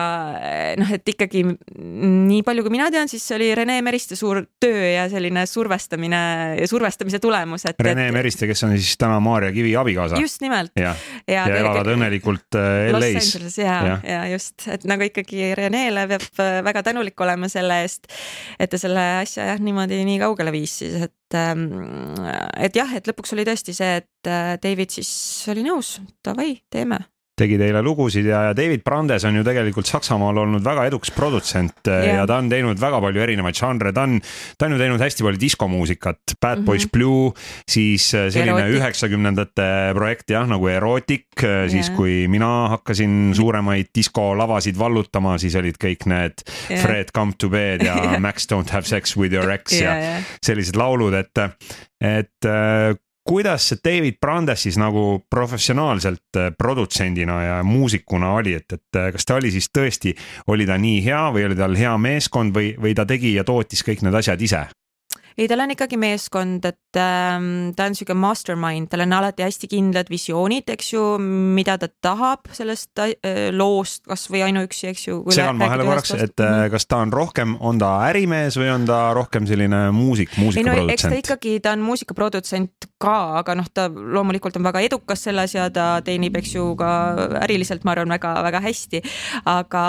noh, et ikkagi nii palju, kui mina tean, siis see oli Rene Meriste suur töö ja selline survestamine ja survestamise tulemus, et. Rene et... Meriste, kes on siis täna Maarja Kivi abikaasa. just nimelt. ja, ja, ja elavad õnnelikult äh, LA-s. ja, ja., ja just, et nagu ikkagi Renele peab äh, väga tänulik olema selle eest, et ta selle asja jah, niimoodi nii kaugele viis siis, et ähm, et jah, et lõpuks oli tõesti see, et äh, David siis oli nõus, davai, teeme tegi teile lugusid ja, ja David Brandes on ju tegelikult Saksamaal olnud väga edukas produtsent yeah. ja ta on teinud väga palju erinevaid žanre, ta on, ta on ju teinud hästi palju diskomuusikat, Bad Boys mm -hmm. Blue, siis äh, selline üheksakümnendate projekt jah, nagu Erotic yeah., siis kui mina hakkasin suuremaid diskolavasid vallutama, siis olid kõik need yeah. Fred Come to Bed ja yeah. [laughs] Max Don't Have Sex with Your Ex yeah, ja yeah. sellised laulud, et, et kuidas see David Brandes siis nagu professionaalselt äh, produtsendina ja muusikuna oli, et, et äh, kas ta oli siis tõesti, oli ta nii hea või oli tal hea meeskond või, või ta tegi ja tootis kõik need asjad ise? Ei, tal on ikkagi meeskond, et ähm, ta on sihuke mastermind, tal on alati hästi kindlad visioonid, eks ju, mida ta tahab sellest äh, loost, kasvõi ainuüksi, eks ju. segan vahele korraks, et äh, kas ta on rohkem, on ta ärimees või on ta rohkem selline muusik, muusikaprodutsent? No, eks ta ikkagi, ta on muusikaprodutsent ka, aga noh, ta loomulikult on väga edukas selles ja ta teenib, eks ju, ka äriliselt, ma arvan, väga-väga hästi, aga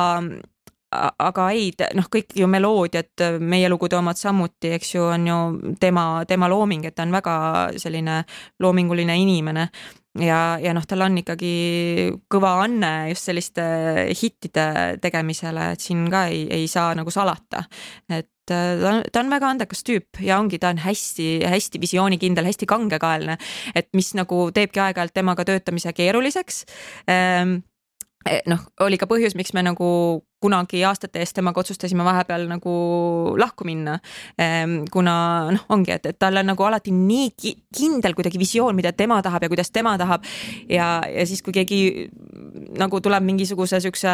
aga ei, noh, kõik ju meloodiad, meie lugude omad samuti, eks ju, on ju tema, tema looming, et ta on väga selline loominguline inimene ja, ja noh, tal on ikkagi kõva anne just selliste hittide tegemisele, et siin ka ei, ei saa nagu salata. et ta on, ta on väga andekas tüüp ja ongi, ta on hästi-hästi visioonikindel, hästi kangekaelne, et mis nagu teebki aeg-ajalt temaga töötamise keeruliseks Eh, noh, oli ka põhjus, miks me nagu kunagi aastate eest temaga otsustasime vahepeal nagu lahku minna. Ehm, kuna noh, ongi, et, et tal on nagu alati nii kindel kuidagi visioon, mida tema tahab ja kuidas tema tahab. ja, ja siis, kui keegi nagu tuleb mingisuguse siukse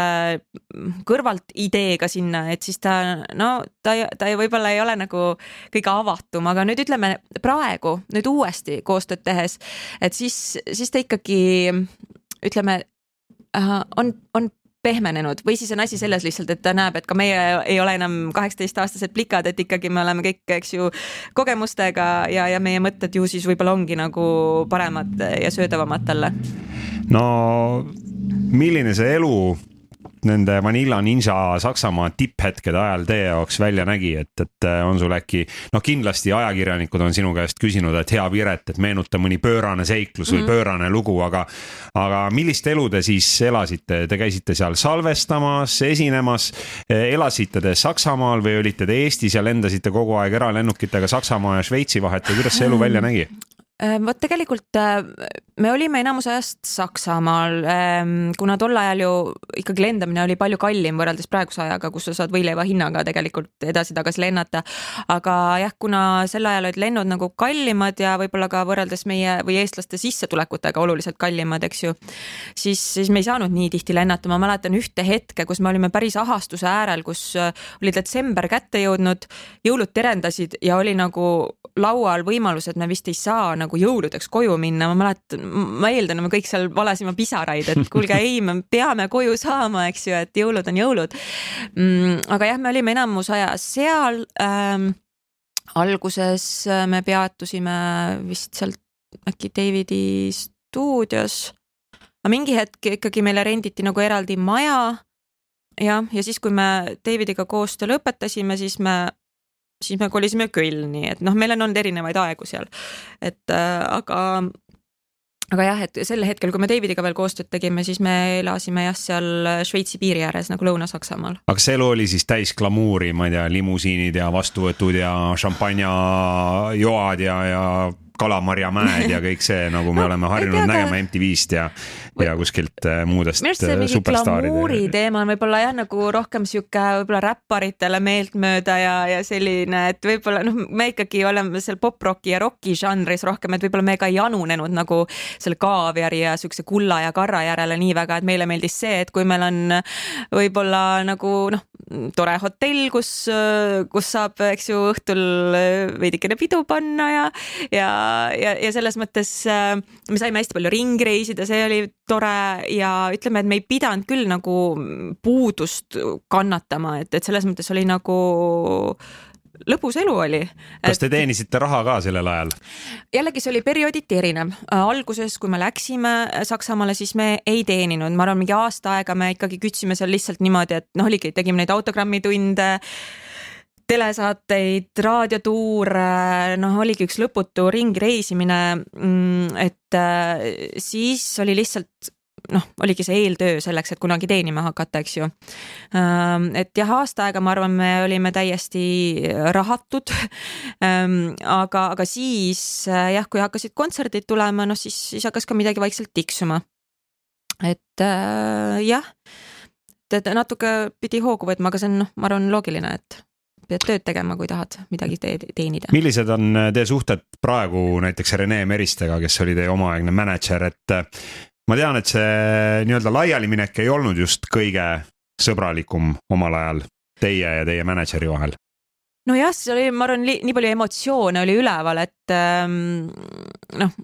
kõrvalt ideega sinna, et siis ta no ta, ta võib-olla ei ole nagu kõige avatum, aga nüüd ütleme praegu nüüd uuesti koostööd tehes, et siis, siis ta ikkagi ütleme on, on pehmenenud või siis on asi selles lihtsalt, et ta näeb, et ka meie ei ole enam kaheksateistaastased plikad, et ikkagi me oleme kõik, eks ju, kogemustega ja, ja meie mõtted ju siis võib-olla ongi nagu paremad ja söödavamad talle. no milline see elu nende Vanilla Ninja Saksamaa tipphetkede ajal teie jaoks välja nägi, et, et äh, on sul äkki, noh, kindlasti ajakirjanikud on sinu käest küsinud, et hea Piret, et meenuta mõni pöörane seiklus või mm -hmm. pöörane lugu, aga, aga millist elu te siis elasite, te käisite seal salvestamas, esinemas, elasite te Saksamaal või olite te Eestis ja lendasite kogu aeg eralennukitega Saksamaa ja Šveitsi vahet või kuidas see elu välja nägi? Äh, vot tegelikult äh, me olime enamus ajast Saksamaal, ähm, kuna tol ajal ju ikkagi lendamine oli palju kallim võrreldes praeguse ajaga, kus sa saad võileiva hinnaga tegelikult edasi-tagasi lennata. aga jah, kuna sel ajal olid lennud nagu kallimad ja võib-olla ka võrreldes meie või eestlaste sissetulekutega oluliselt kallimad, eks ju, siis, siis me ei saanud nii tihti lennata, ma mäletan ühte hetke, kus me olime päris ahastuse äärel, kus äh, oli detsember kätte jõudnud, jõulud terendasid ja oli nagu laual võimalus, et me vist ei saa nagu jõuludeks koju minna, ma mäletan, ma eeldan, me kõik seal valasime pisaraid, et kuulge, ei, me peame koju saama, eks ju, et jõulud on jõulud mm,. aga jah, me olime enamus aja seal ähm,. alguses äh, me peatusime vist sealt äkki Davidi stuudios. aga mingi hetk ikkagi meile renditi nagu eraldi maja. jah, ja siis, kui me Davidiga koostöö lõpetasime, siis me siis me kolisime Kölni, et noh, meil on olnud erinevaid aegu seal, et äh, aga aga jah, et sel hetkel, kui me Davidiga veel koostööd tegime, siis me elasime jah, seal Šveitsi piiri ääres nagu Lõuna-Saksamaal. aga kas elu oli siis täis glamuuri, ma ei tea, limusiinid ja vastuvõtud ja šampanjajoad ja, ja kalamarjamäed ja kõik see, nagu me oleme harjunud tea, nägema MTV-st ja, ja kuskilt äh, muudest äh, mingi glamuuri teema on võib-olla jah, nagu rohkem sihuke võib-olla räpparitele meeltmööda ja, ja selline, et võib-olla noh, me ikkagi oleme seal poprocki ja rocki žanris rohkem, et võib-olla me ka ei janunenud nagu selle kaaviari ja siukse kulla ja karra järele nii väga, et meile meeldis see, et kui meil on võib-olla nagu noh, tore hotell, kus, kus saab, eks ju, õhtul veidikene pidu panna ja, ja, ja, ja selles mõttes äh, me saime hästi palju ringi reisida, see oli tore ja ütleme, et me ei pidanud küll nagu puudust kannatama, et, et selles mõttes oli nagu lõbus elu oli. kas te teenisite raha ka sellel ajal? jällegi, see oli periooditi erinev. alguses, kui me läksime Saksamaale, siis me ei teeninud, ma arvan, mingi aasta aega me ikkagi kütsime seal lihtsalt niimoodi, et noh, oligi, tegime neid autogrammitunde telesaateid, raadiotuure, noh, oligi üks lõputu ringi reisimine. Mm, et äh, siis oli lihtsalt noh, oligi see eeltöö selleks, et kunagi teenima hakata, eks ju. Ähm, et jah, aasta aega, ma arvan, me olime täiesti rahatud. Ähm, aga, aga siis äh, jah, kui hakkasid kontserdid tulema, noh siis, siis hakkas ka midagi vaikselt tiksuma. et äh, jah, et natuke pidi hoogu võtma, aga see on noh, ma arvan, loogiline, et pead tööd tegema, kui tahad midagi te teenida. millised on teie suhted praegu näiteks Rene Meristega, kes oli teie omaaegne mänedžer, et ma tean, et see nii-öelda laialiminek ei olnud just kõige sõbralikum omal ajal teie ja teie mänedžeri vahel nojah, see oli, ma arvan, nii palju emotsioone oli üleval, et ähm, noh,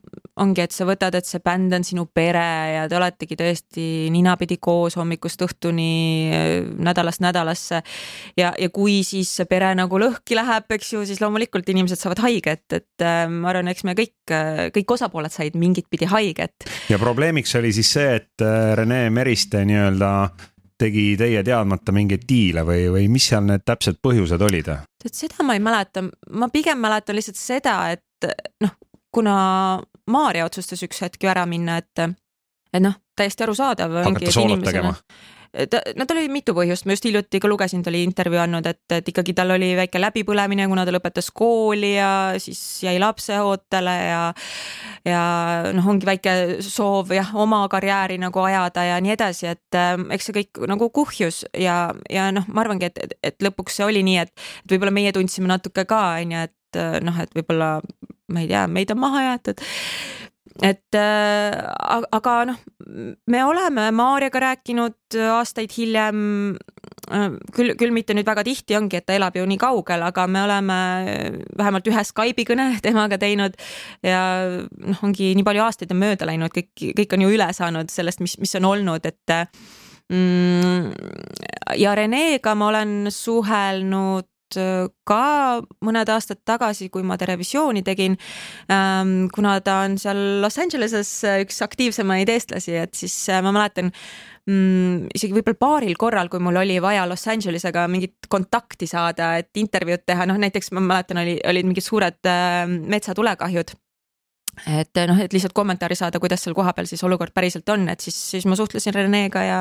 ongi, et sa võtad, et see bänd on sinu pere ja te oletegi tõesti ninapidi koos hommikust õhtuni, äh, nädalast nädalasse. ja, ja kui siis see pere nagu lõhki läheb, eks ju, siis loomulikult inimesed saavad haiget, et äh, ma arvan, eks me kõik, äh, kõik osapooled said mingit pidi haiget. ja probleemiks oli siis see, et Rene Meriste nii-öelda tegi teie teadmata mingeid diile või, või mis seal need täpsed põhjused olid? tead, seda ma ei mäleta, ma pigem mäletan lihtsalt seda, et noh, kuna Maarja otsustas üks hetk ju ära minna, et, et noh, täiesti arusaadav. hakata soolot tegema ta, no tal oli mitu põhjust, ma just hiljuti ka lugesin, ta oli intervjuu andnud, et, et ikkagi tal oli väike läbipõlemine, kuna ta lõpetas kooli ja siis jäi lapseootele ja ja noh, ongi väike soov jah, oma karjääri nagu ajada ja nii edasi, et äh, eks see kõik nagu kuhjus ja, ja noh, ma arvangi, et, et, et lõpuks see oli nii, et, et võib-olla meie tundsime natuke ka, on ju, et äh, noh, et võib-olla ma ei tea, meid on maha jäetud et äh, aga noh, me oleme Maarjaga rääkinud aastaid hiljem äh,. küll, küll mitte nüüd väga tihti ongi, et ta elab ju nii kaugel, aga me oleme vähemalt ühe Skype'i kõne [laughs] temaga teinud. ja noh, ongi nii palju aastaid on mööda läinud, kõik, kõik on ju üle saanud sellest, mis, mis on olnud, et mm, ja Renega ma olen suhelnud Äh, ka mõned aastad tagasi, kui ma Terevisiooni tegin. Ähm, kuna ta on seal Los Angeleses üks aktiivsemaid eestlasi, et siis äh, ma mäletan mm, isegi võib-olla paaril korral, kui mul oli vaja Los Angelesega mingit kontakti saada, et intervjuud teha, noh näiteks ma mäletan, oli, olid mingid suured äh, metsatulekahjud et noh, et lihtsalt kommentaari saada, kuidas seal kohapeal siis olukord päriselt on, et siis, siis ma suhtlesin Renega ja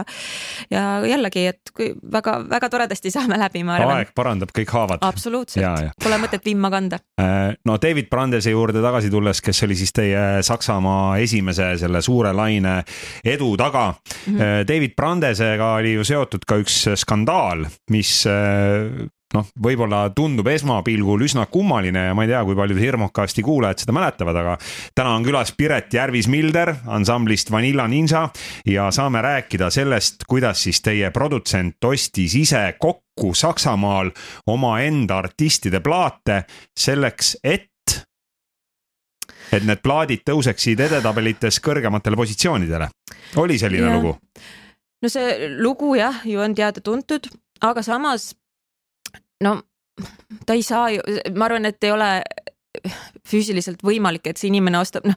ja jällegi, et kui väga-väga toredasti [laughs] saame läbi, ma arvan. aeg parandab kõik haavad. absoluutselt, pole mõtet vimma kanda. Äh, no David Brandese juurde tagasi tulles, kes oli siis teie Saksamaa esimese selle suure laine edu taga mm. -hmm. David Brandesega oli ju seotud ka üks skandaal, mis äh, noh, võib-olla tundub esmapilgul üsna kummaline ja ma ei tea, kui paljud Hirmukasti kuulajad seda mäletavad, aga täna on külas Piret Järvis-Milder ansamblist Vanilla Ninja ja saame rääkida sellest, kuidas siis teie produtsent ostis ise kokku Saksamaal omaenda artistide plaate selleks, et et need plaadid tõuseksid edetabelites kõrgematele positsioonidele. oli selline ja. lugu? no see lugu jah, ju on teada-tuntud, aga samas no ta ei saa ju, ma arvan, et ei ole füüsiliselt võimalik, et see inimene ostab, noh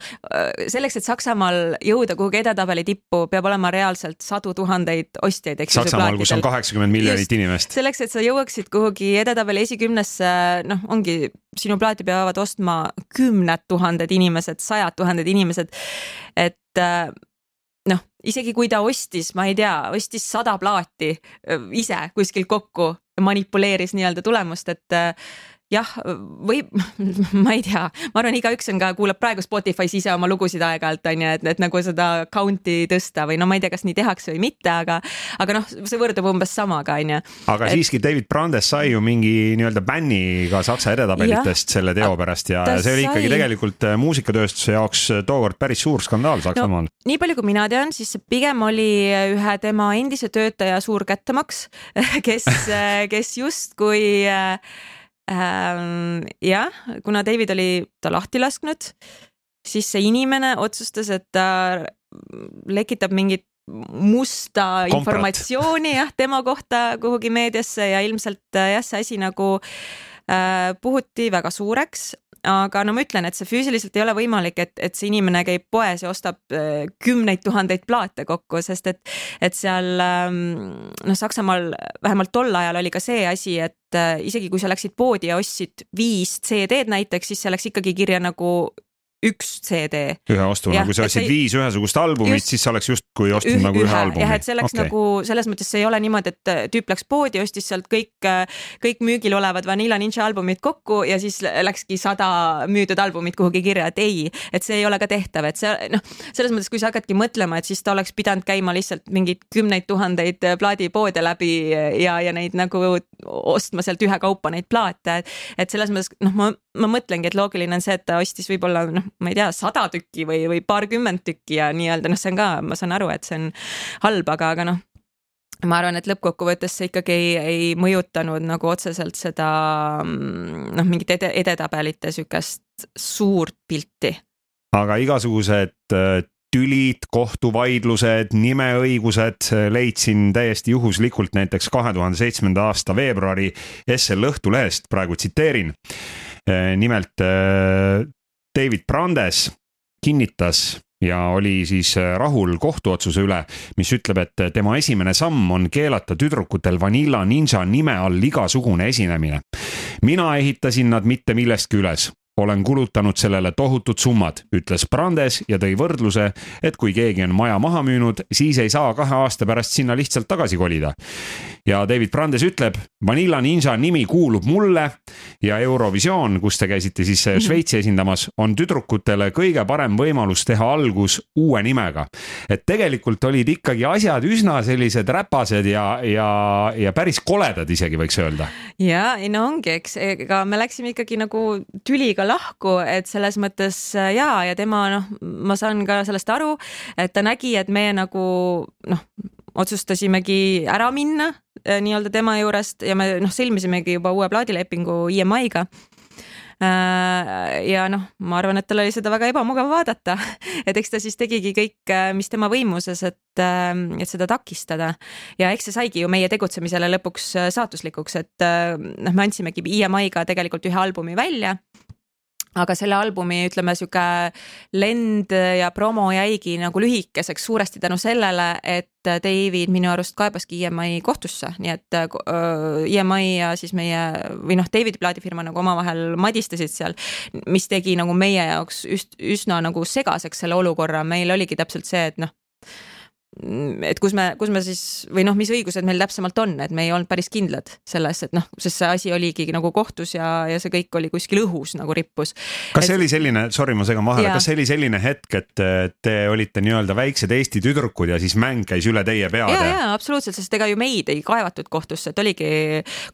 selleks, et Saksamaal jõuda kuhugi edetabeli tippu, peab olema reaalselt sadu tuhandeid ostjaid, eks. Saksamaal, kus on kaheksakümmend miljonit Just, inimest. selleks, et sa jõuaksid kuhugi edetabeli esikümnesse, noh, ongi sinu plaati peavad ostma kümned tuhanded inimesed, sajad tuhanded inimesed. et noh, isegi kui ta ostis, ma ei tea, ostis sada plaati ise kuskilt kokku, manipuleeris nii-öelda tulemust, et jah, või [laughs] ma ei tea, ma arvan, igaüks on ka, kuulab praegu Spotify's ise oma lugusid aeg-ajalt on ju, et, et nagu seda count'i tõsta või no ma ei tea, kas nii tehakse või mitte, aga, aga noh, see võrdub umbes samaga on ju. aga et... siiski David Brandes sai ju mingi nii-öelda bänni ka Saksa edetabelitest selle teo pärast ja see oli ikkagi sai... tegelikult äh, muusikatööstuse jaoks äh, tookord päris suur skandaal Saksamaal no,. nii palju, kui mina tean, siis pigem oli ühe tema endise töötaja suur kättemaks, [laughs] kes, kes justkui äh, ähm,. jah, kuna David oli ta lahti lasknud, siis see inimene otsustas, et ta lekitab mingit musta Komprat. informatsiooni jah, tema kohta kuhugi meediasse ja ilmselt jah, see asi nagu äh, puhuti väga suureks aga no ma ütlen, et see füüsiliselt ei ole võimalik, et, et see inimene käib poes ja ostab äh, kümneid tuhandeid plaate kokku, sest et, et seal ähm, noh, Saksamaal vähemalt tol ajal oli ka see asi, et äh, isegi kui sa läksid poodi ja ostsid viis CD-d näiteks, siis see läks ikkagi kirja nagu üks CD. ühe ostuna, kui sa ostsid viis ühesugust albumit, siis sa oleks justkui ostnud üh, nagu ühe, ühe albumi. jah, et see oleks okay. nagu selles mõttes see ei ole niimoodi, et äh, tüüp läks poodi, ostis sealt kõik, äh, kõik müügil olevad Vanilla Ninja albumid kokku ja siis läkski sada müüdud albumit kuhugi kirja, et ei, et see ei ole ka tehtav, et see noh, selles mõttes, kui sa hakkadki mõtlema, et siis ta oleks pidanud käima lihtsalt mingeid kümneid tuhandeid äh, plaadipoode läbi ja, ja neid nagu ostma sealt ühekaupa neid plaate, et selles mõttes noh, ma, ma mõtlengi, et loogiline on see, et ta ostis võib-olla noh ma ei tea, sada tükki või, või paarkümmend tükki ja nii-öelda noh, see on ka, ma saan aru, et see on halb, aga, aga noh ma arvan, et lõppkokkuvõttes see ikkagi ei, ei mõjutanud nagu otseselt seda mm, noh, mingit ede, edetabelite sihukest suurt pilti. aga igasugused äh, tülid, kohtuvaidlused, nimeõigused äh, leidsin täiesti juhuslikult näiteks kahe tuhande seitsmenda aasta veebruari SL Õhtulehest, praegu tsiteerin. Äh, nimelt David Brandes kinnitas ja oli siis äh, rahul kohtuotsuse üle, mis ütleb, et tema esimene samm on keelata tüdrukutel Vanilla Ninja nime all igasugune esinemine. mina ehitasin nad mitte millestki üles olen kulutanud sellele tohutud summad, ütles Brandes ja tõi võrdluse, et kui keegi on maja maha müünud, siis ei saa kahe aasta pärast sinna lihtsalt tagasi kolida. ja David Brandes ütleb, Vanilla Ninja nimi kuulub mulle ja Eurovisioon, kus te käisite siis mhm. Šveitsi esindamas, on tüdrukutele kõige parem võimalus teha algus uue nimega. et tegelikult olid ikkagi asjad üsna sellised räpased ja, ja, ja päris koledad isegi võiks öelda. ja ei no ongi, eks ega me läksime ikkagi nagu tüliga ka lahku, et selles mõttes äh, jaa, ja tema noh, ma saan ka sellest aru, et ta nägi, et me nagu noh, otsustasimegi ära minna äh, nii-öelda tema juurest ja me noh, sõlmisimegi juba uue plaadilepingu EMI-ga Äh, ja noh, ma arvan, et tal oli seda väga ebamugav vaadata, [laughs] et eks ta siis tegigi kõik, mis tema võimuses, et, äh, et seda takistada. ja eks see saigi ju meie tegutsemisele lõpuks saatuslikuks, et noh, me andsimegi EMI-ga tegelikult ühe albumi välja aga selle albumi, ütleme sihuke lend ja promo jäigi nagu lühikeseks suuresti tänu sellele, et David minu arust kaebaski EMI kohtusse, nii et äh, EMI ja siis meie või noh, Davidi plaadifirma nagu omavahel madistasid seal, mis tegi nagu meie jaoks üst, üsna nagu segaseks selle olukorra, meil oligi täpselt see, et noh et kus me, kus me siis või noh, mis õigused meil täpsemalt on, et me ei olnud päris kindlad selles, et noh, sest see asi oligi nagu kohtus ja, ja see kõik oli kuskil õhus nagu rippus. kas et... see oli selline, sorry, ma segan vahele, kas see oli selline hetk, et te olite nii-öelda väiksed Eesti tüdrukud ja siis mäng käis üle teie peade? ja, ja absoluutselt, sest ega ju meid ei kaevatud kohtusse, et oligi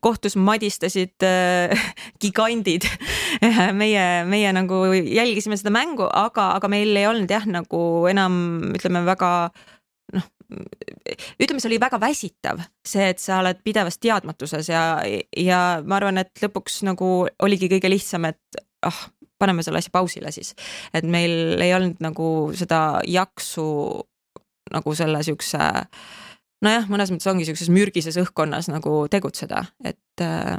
kohtus madistasid äh, [laughs] gigandid [laughs] meie, meie nagu jälgisime seda mängu, aga, aga meil ei olnud jah, nagu enam ütleme väga ütleme, see oli väga väsitav, see, et sa oled pidevas teadmatuses ja, ja ma arvan, et lõpuks nagu oligi kõige lihtsam, et ah, paneme selle asja pausile siis. et meil ei olnud nagu seda jaksu nagu selle siukse nojah, mõnes mõttes ongi siukses mürgises õhkkonnas nagu tegutseda, et äh,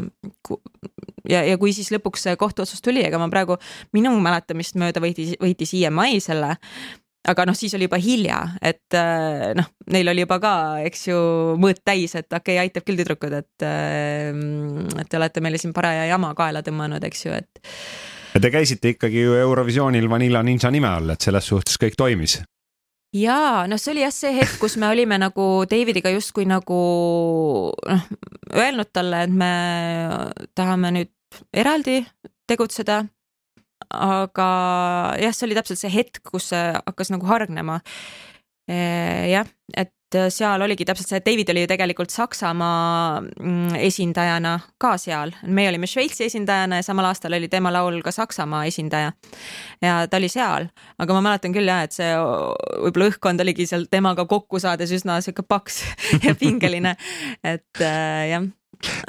ja, ja kui siis lõpuks see kohtuotsus tuli, ega ma praegu minu mäletamist mööda võitis, võitis EMI selle aga noh, siis oli juba hilja, et äh, noh, neil oli juba ka, eks ju, mõõt täis, et okei okay,, aitab küll tüdrukud, et, äh, et te olete meile siin paraja jama kaela tõmmanud, eks ju, et. ja te käisite ikkagi ju Eurovisioonil Vanilla Ninja nime all, et selles suhtes kõik toimis jaa, noh, see oli jah see hetk, kus me olime nagu Davidiga justkui nagu noh, öelnud talle, et me tahame nüüd eraldi tegutseda aga jah, see oli täpselt see hetk, kus see hakkas nagu hargnema. jah, et seal oligi täpselt see, et David oli ju tegelikult Saksamaa mm, esindajana ka seal, meie olime Šveitsi esindajana ja samal aastal oli tema laul ka Saksamaa esindaja. ja ta oli seal, aga ma mäletan küll jah, et see võib-olla õhkkond oligi seal temaga kokku saades üsna sihuke paks [laughs] ja pingeline, et äh, jah.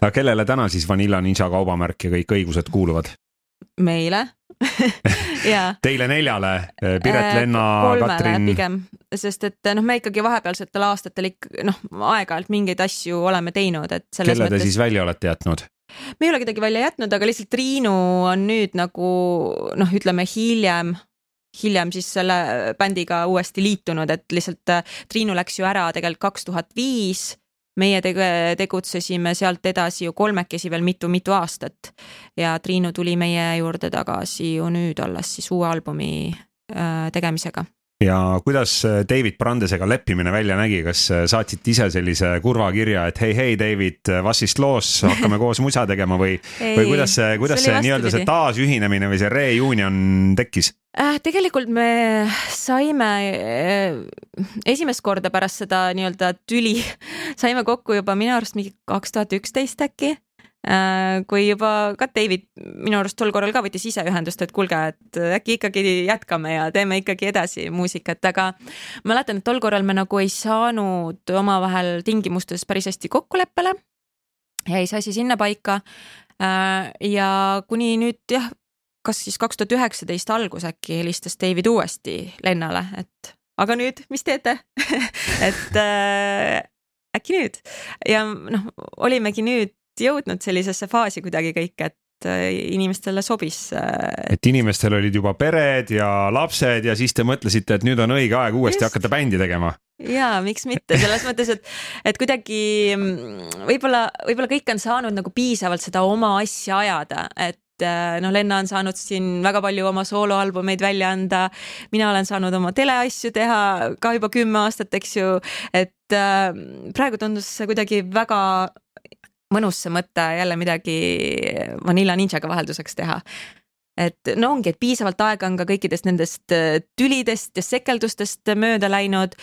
aga kellele täna siis Vanilla Ninja kaubamärk ja kõik õigused kuuluvad? meile [laughs] Teile neljale, eh, Piret, äh, Lenna, Katrin. pigem, sest et noh, me ikkagi vahepealsetel aastatel ikka noh, aeg-ajalt mingeid asju oleme teinud, et. kelle te mõttes... siis välja olete jätnud? me ei ole kedagi välja jätnud, aga lihtsalt Triinu on nüüd nagu noh, ütleme hiljem hiljem siis selle bändiga uuesti liitunud, et lihtsalt äh, Triinu läks ju ära tegelikult kaks tuhat viis meie tege-, tegutsesime sealt edasi ju kolmekesi veel mitu-mitu aastat. Ja Triinu tuli meie juurde tagasi ju nüüd alles siis uue albumi äh, tegemisega ja kuidas äh, David Brandesega leppimine välja nägi, kas äh, saatsite ise sellise kurva kirja, et hei, hei, David, was is loos, hakkame koos musa tegema või, [laughs] või kuidas see, kuidas see, see nii-öelda see taasühinemine või see reunion tekkis? äh,? tegelikult me saime äh, esimest korda pärast seda nii-öelda tüli, [laughs] saime kokku juba minu arust mingi kaks tuhat üksteist äkki äh,. Kui juba ka David minu arust tol korral ka võttis ise ühendust, et kuulge, et äkki ikkagi jätkame ja teeme ikkagi edasi muusikat, aga mäletan, et tol korral me nagu ei saanud omavahel tingimustes päris hästi kokkuleppele. jäi see asi sinnapaika. Äh, ja kuni nüüd jah, kas siis kaks tuhat üheksateist algus äkki helistas David uuesti Lennale, et aga nüüd, mis teete? [laughs] Et äh, äkki nüüd? Ja noh, olimegi nüüd jõudnud sellisesse faasi kuidagi kõik, et äh, inimestele sobis. Äh, et inimestel olid juba pered ja lapsed ja siis te mõtlesite, et nüüd on õige aeg uuesti Just. hakata bändi tegema ja miks mitte, selles mõttes, et, et kuidagi mm, võib-olla, võib-olla kõik on saanud nagu piisavalt seda oma asja ajada, et Äh, noh, Lenna on saanud siin väga palju oma sooloalbumeid välja anda. mina olen saanud oma teleasju teha ka juba kümme aastat, eks ju, et praegu tundus see kuidagi väga mõnus see mõte jälle midagi Vanilla Ninjaga vahelduseks teha et no ongi, et piisavalt aega on ka kõikidest nendest äh, tülidest ja sekeldustest mööda läinud.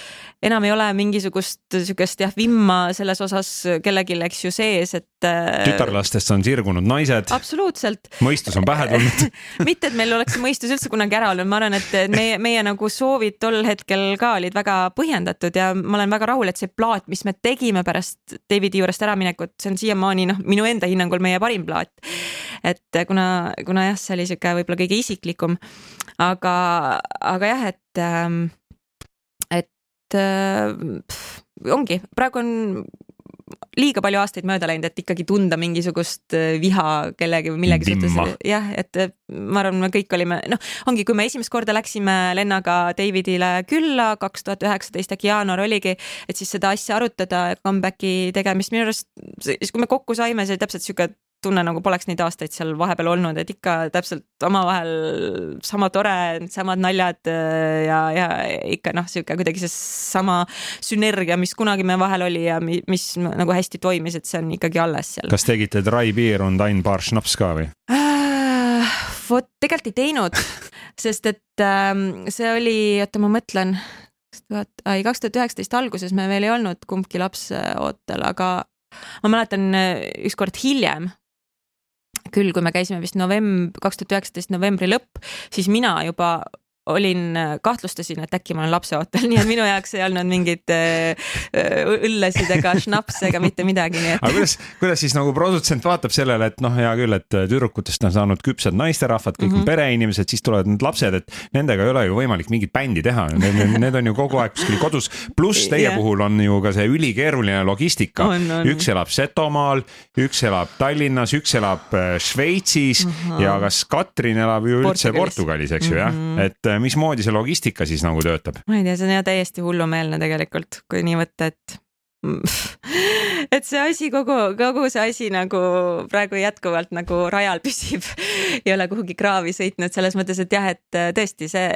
enam ei ole mingisugust sihukest jah vimma selles osas kellelgi, eks ju sees, et. Äh, tütarlastest on sirgunud naised. absoluutselt. mõistus on pähe tulnud [laughs] mitte, et meil oleks mõistus üldse kunagi ära olnud, ma arvan, et meie, meie nagu soovid tol hetkel ka olid väga põhjendatud ja ma olen väga rahul, et see plaat, mis me tegime pärast Davidi juurest äraminekut, see on siiamaani noh, minu enda hinnangul meie parim plaat. et kuna, kuna jah, see oli sihuke võib-olla kõige isiklikum. aga, aga jah, et, ähm, et äh, ongi, praegu on liiga palju aastaid mööda läinud, et ikkagi tunda mingisugust äh, viha kellegi või millegi suhtes. jah, et ma arvan, me kõik olime, noh, ongi, kui me esimest korda läksime Lennaga Davidile külla, kaks tuhat üheksateist äkki jaanuar oligi, et siis seda asja arutada, comeback'i tegemist, minu arust siis, kui me kokku saime, see oli täpselt sihuke tunne nagu poleks neid aastaid seal vahepeal olnud, et ikka täpselt omavahel sama tore, samad naljad äh, ja, ja ikka noh, sihuke kuidagi seesama sünergia, mis kunagi meie vahel oli ja mis, mis nagu hästi toimis, et see on ikkagi alles seal. kas tegite dry beer und ein paar schnaps ka või äh,? vot tegelikult ei teinud, [laughs] sest et äh, see oli, oota, ma mõtlen, kaks tuhat, ei kaks tuhat üheksateist alguses me veel ei olnud kumbki laps ootel, aga ma mäletan äh, ükskord hiljem küll, kui me käisime vist novemb-, kaks tuhat üheksateist novembri lõpp, siis mina juba olin, kahtlustasin, et äkki ma olen lapseootel, nii et minu jaoks ei olnud mingit äh, õllesid ega šnapse ega mitte midagi, nii et. aga kuidas, kuidas siis nagu produtsent vaatab sellele, et noh, hea küll, et tüdrukutest on saanud küpsed naisterahvad, kõik mm -hmm. on mhm. pereinimesed, siis tulevad need lapsed, et nendega ei ole ju võimalik mingit bändi teha, need on ju kogu aeg kuskil kodus. pluss teie yeah. puhul on ju ka see ülikeeruline logistika, üks elab Setomaal, üks elab Tallinnas, üks elab äh, Šveitsis mm -hmm. ja kas Katrin elab ju üldse Portugalis, Portugalis, eks ju mm -hmm. jah, et äh, mismoodi see logistika siis nagu töötab? ma ei tea, see on jah täiesti hullumeelne tegelikult, kui nii võtta, et [laughs] et see asi, kogu, kogu see asi nagu praegu jätkuvalt nagu rajal püsib [laughs] ei ole kuhugi kraavi sõitnud selles mõttes, et jah, et äh, tõesti see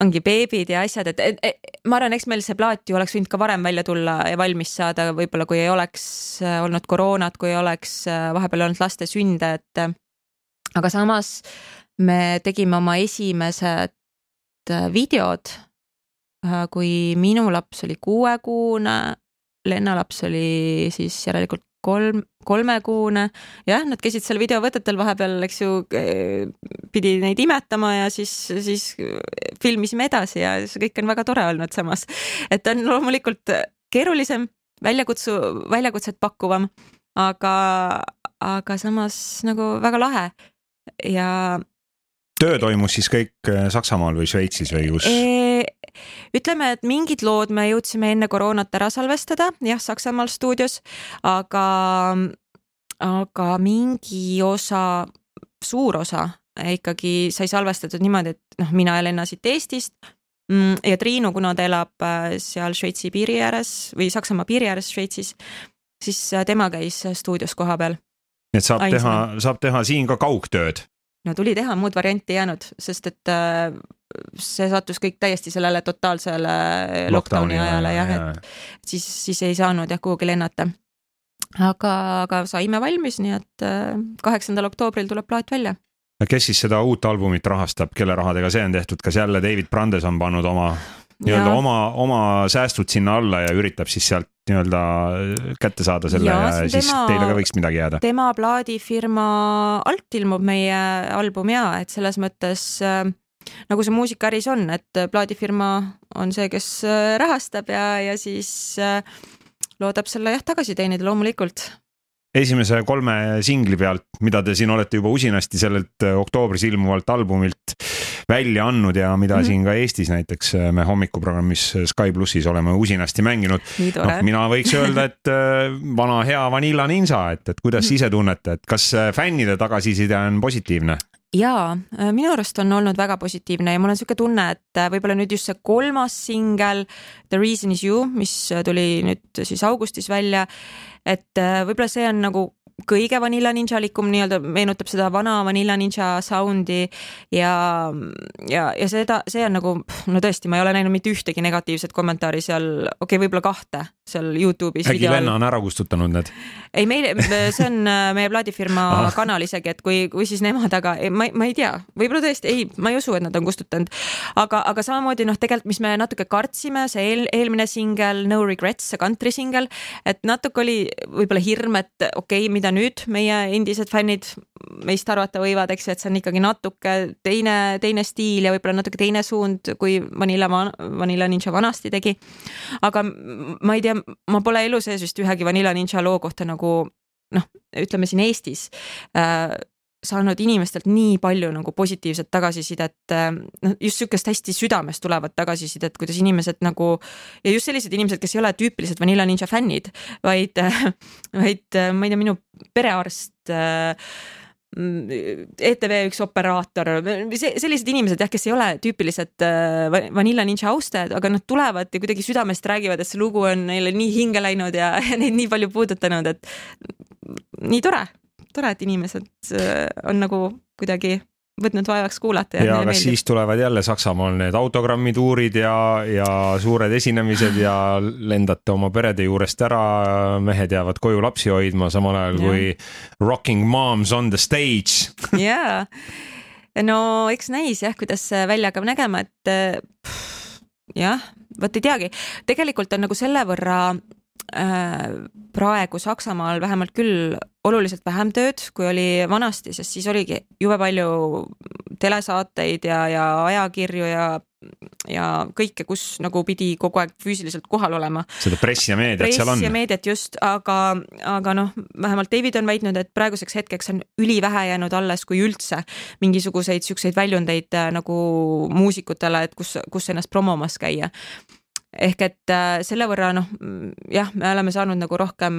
ongi beebid ja asjad, et, et, et ma arvan, eks meil see plaat ju oleks võinud ka varem välja tulla ja valmis saada, võib-olla kui ei oleks äh, olnud koroonat, kui ei oleks äh, vahepeal olnud laste sünde, et äh, aga samas me tegime oma esimesed videod, kui minu laps oli kuuekuune, Lenna laps oli siis järelikult kolm, kolmekuune, jah, nad käisid seal videovõtetel vahepeal, eks ju, pidi neid imetama ja siis, siis filmisime edasi ja see kõik on väga tore olnud samas. et on loomulikult keerulisem, väljakutsu, väljakutset pakkuvam, aga, aga samas nagu väga lahe ja. Töö toimus siis kõik Saksamaal või Šveitsis või kus ütleme, et mingid lood me jõudsime enne koroonat ära salvestada, jah, Saksamaal stuudios, aga, aga mingi osa, suur osa ikkagi sai salvestatud niimoodi, et noh, mina ja Lenna siit Eestist mm, ja Triinu, kuna ta elab äh, seal Šveitsi piiri ääres või Saksamaa piiri ääres Šveitsis, siis äh, tema käis stuudios kohapeal. nii et saab Ainsana. teha, saab teha siin ka kaugtööd? No tuli teha, muud varianti ei jäänud, sest et äh, see sattus kõik täiesti sellele totaalsele lockdowni ajale jah, et siis, siis ei saanud jah kuhugi lennata. aga, aga saime valmis, nii et äh, kaheksandal oktoobril tuleb plaat välja. kes siis seda uut albumit rahastab, kelle rahadega see on tehtud, kas jälle David Brandes on pannud oma nii-öelda oma, oma säästud sinna alla ja üritab siis sealt nii-öelda kätte saada selle ja, ja siis tema, teile ka võiks midagi jääda. tema plaadifirma alt ilmub meie album ja et selles mõttes äh, nagu see muusikaäris on, et plaadifirma on see, kes äh, rahastab ja, ja siis äh, loodab selle jah tagasi teenida loomulikult esimese kolme singli pealt, mida te siin olete juba usinasti sellelt oktoobris ilmuvalt albumilt välja andnud ja mida mm -hmm. siin ka Eestis näiteks me hommikuprogrammis Sky plussis oleme usinasti mänginud. noh, mina võiks öelda, et vana hea Vanilla Ninja, et, et kuidas mm -hmm. ise tunnete, et kas fännide tagasiside on positiivne? jaa, äh, minu arust on olnud väga positiivne ja mul on niisugune tunne, et äh, võib-olla nüüd just see kolmas singel The Reason is you, mis äh, tuli nüüd siis augustis välja, et võib-olla see on nagu kõige Vanilla Ninjalikum nii-öelda meenutab seda vana Vanilla Ninja sound'i ja, ja, ja seda, see on nagu, no tõesti, ma ei ole näinud mitte ühtegi negatiivset kommentaari seal, okei okay,, võib-olla kahte seal Youtube'is. äkki Lenna on ära kustutanud need? ei, meil, see on äh, meie plaadifirma [laughs] ah. kanal isegi, et kui, kui siis nemad, aga ma, ma ei tea, võib-olla tõesti, ei, ma ei usu, et nad on kustutanud. aga, aga samamoodi noh, tegelikult, mis me natuke kartsime, see eel, eelmine singel No Regrets, see country singel, et natuke oli võib-olla hirm, et okei okay,, mida mida nüüd meie endised fännid meist arvata võivad, eks ju, et see on ikkagi natuke teine, teine stiil ja võib-olla natuke teine suund, kui Vanilla, Vanilla Ninja vanasti tegi. aga ma ei tea, ma pole elu sees vist ühegi Vanilla Ninja loo kohta nagu noh, ütleme siin Eestis äh, saanud inimestelt nii palju nagu positiivset tagasisidet, äh, noh just sihukest hästi südamest tulevat tagasisidet, kuidas inimesed nagu ja just sellised inimesed, kes ei ole tüüpilised Vanilla Ninja fännid, vaid, [laughs] vaid ma ei tea, minu perearst ETV üks operaator, sellised inimesed jah, kes ei ole tüüpilised Vanilla Ninja austajad, aga nad tulevad ja kuidagi südamest räägivad, et see lugu on neile nii hinge läinud ja [laughs] neid nii palju puudutanud, et nii tore tore, et inimesed äh, on nagu kuidagi võtnud vaevaks kuulata. ja, ja kas meeldib. siis tulevad jälle Saksamaal need autogrammituurid ja, ja suured esinemised ja lendate oma perede juurest ära, mehed jäävad koju lapsi hoidma, samal ajal ja. kui Rocking Moms on the stage. jaa, no eks näis jah, kuidas see välja hakkab nägema, et pff, jah, vot ei teagi, tegelikult on nagu selle võrra äh, praegu Saksamaal vähemalt küll oluliselt vähem tööd, kui oli vanasti, sest siis oligi jube palju telesaateid ja, ja ajakirju ja ja kõike, kus nagu pidi kogu aeg füüsiliselt kohal olema. seda pressi ja meediat pressi seal on. ja meediat just, aga, aga noh, vähemalt David on väitnud, et praeguseks hetkeks on ülivähe jäänud alles, kui üldse mingisuguseid siukseid väljundeid äh, nagu muusikutele, et kus, kus ennast promomas käia ehk et äh, selle võrra noh, jah, me oleme saanud nagu rohkem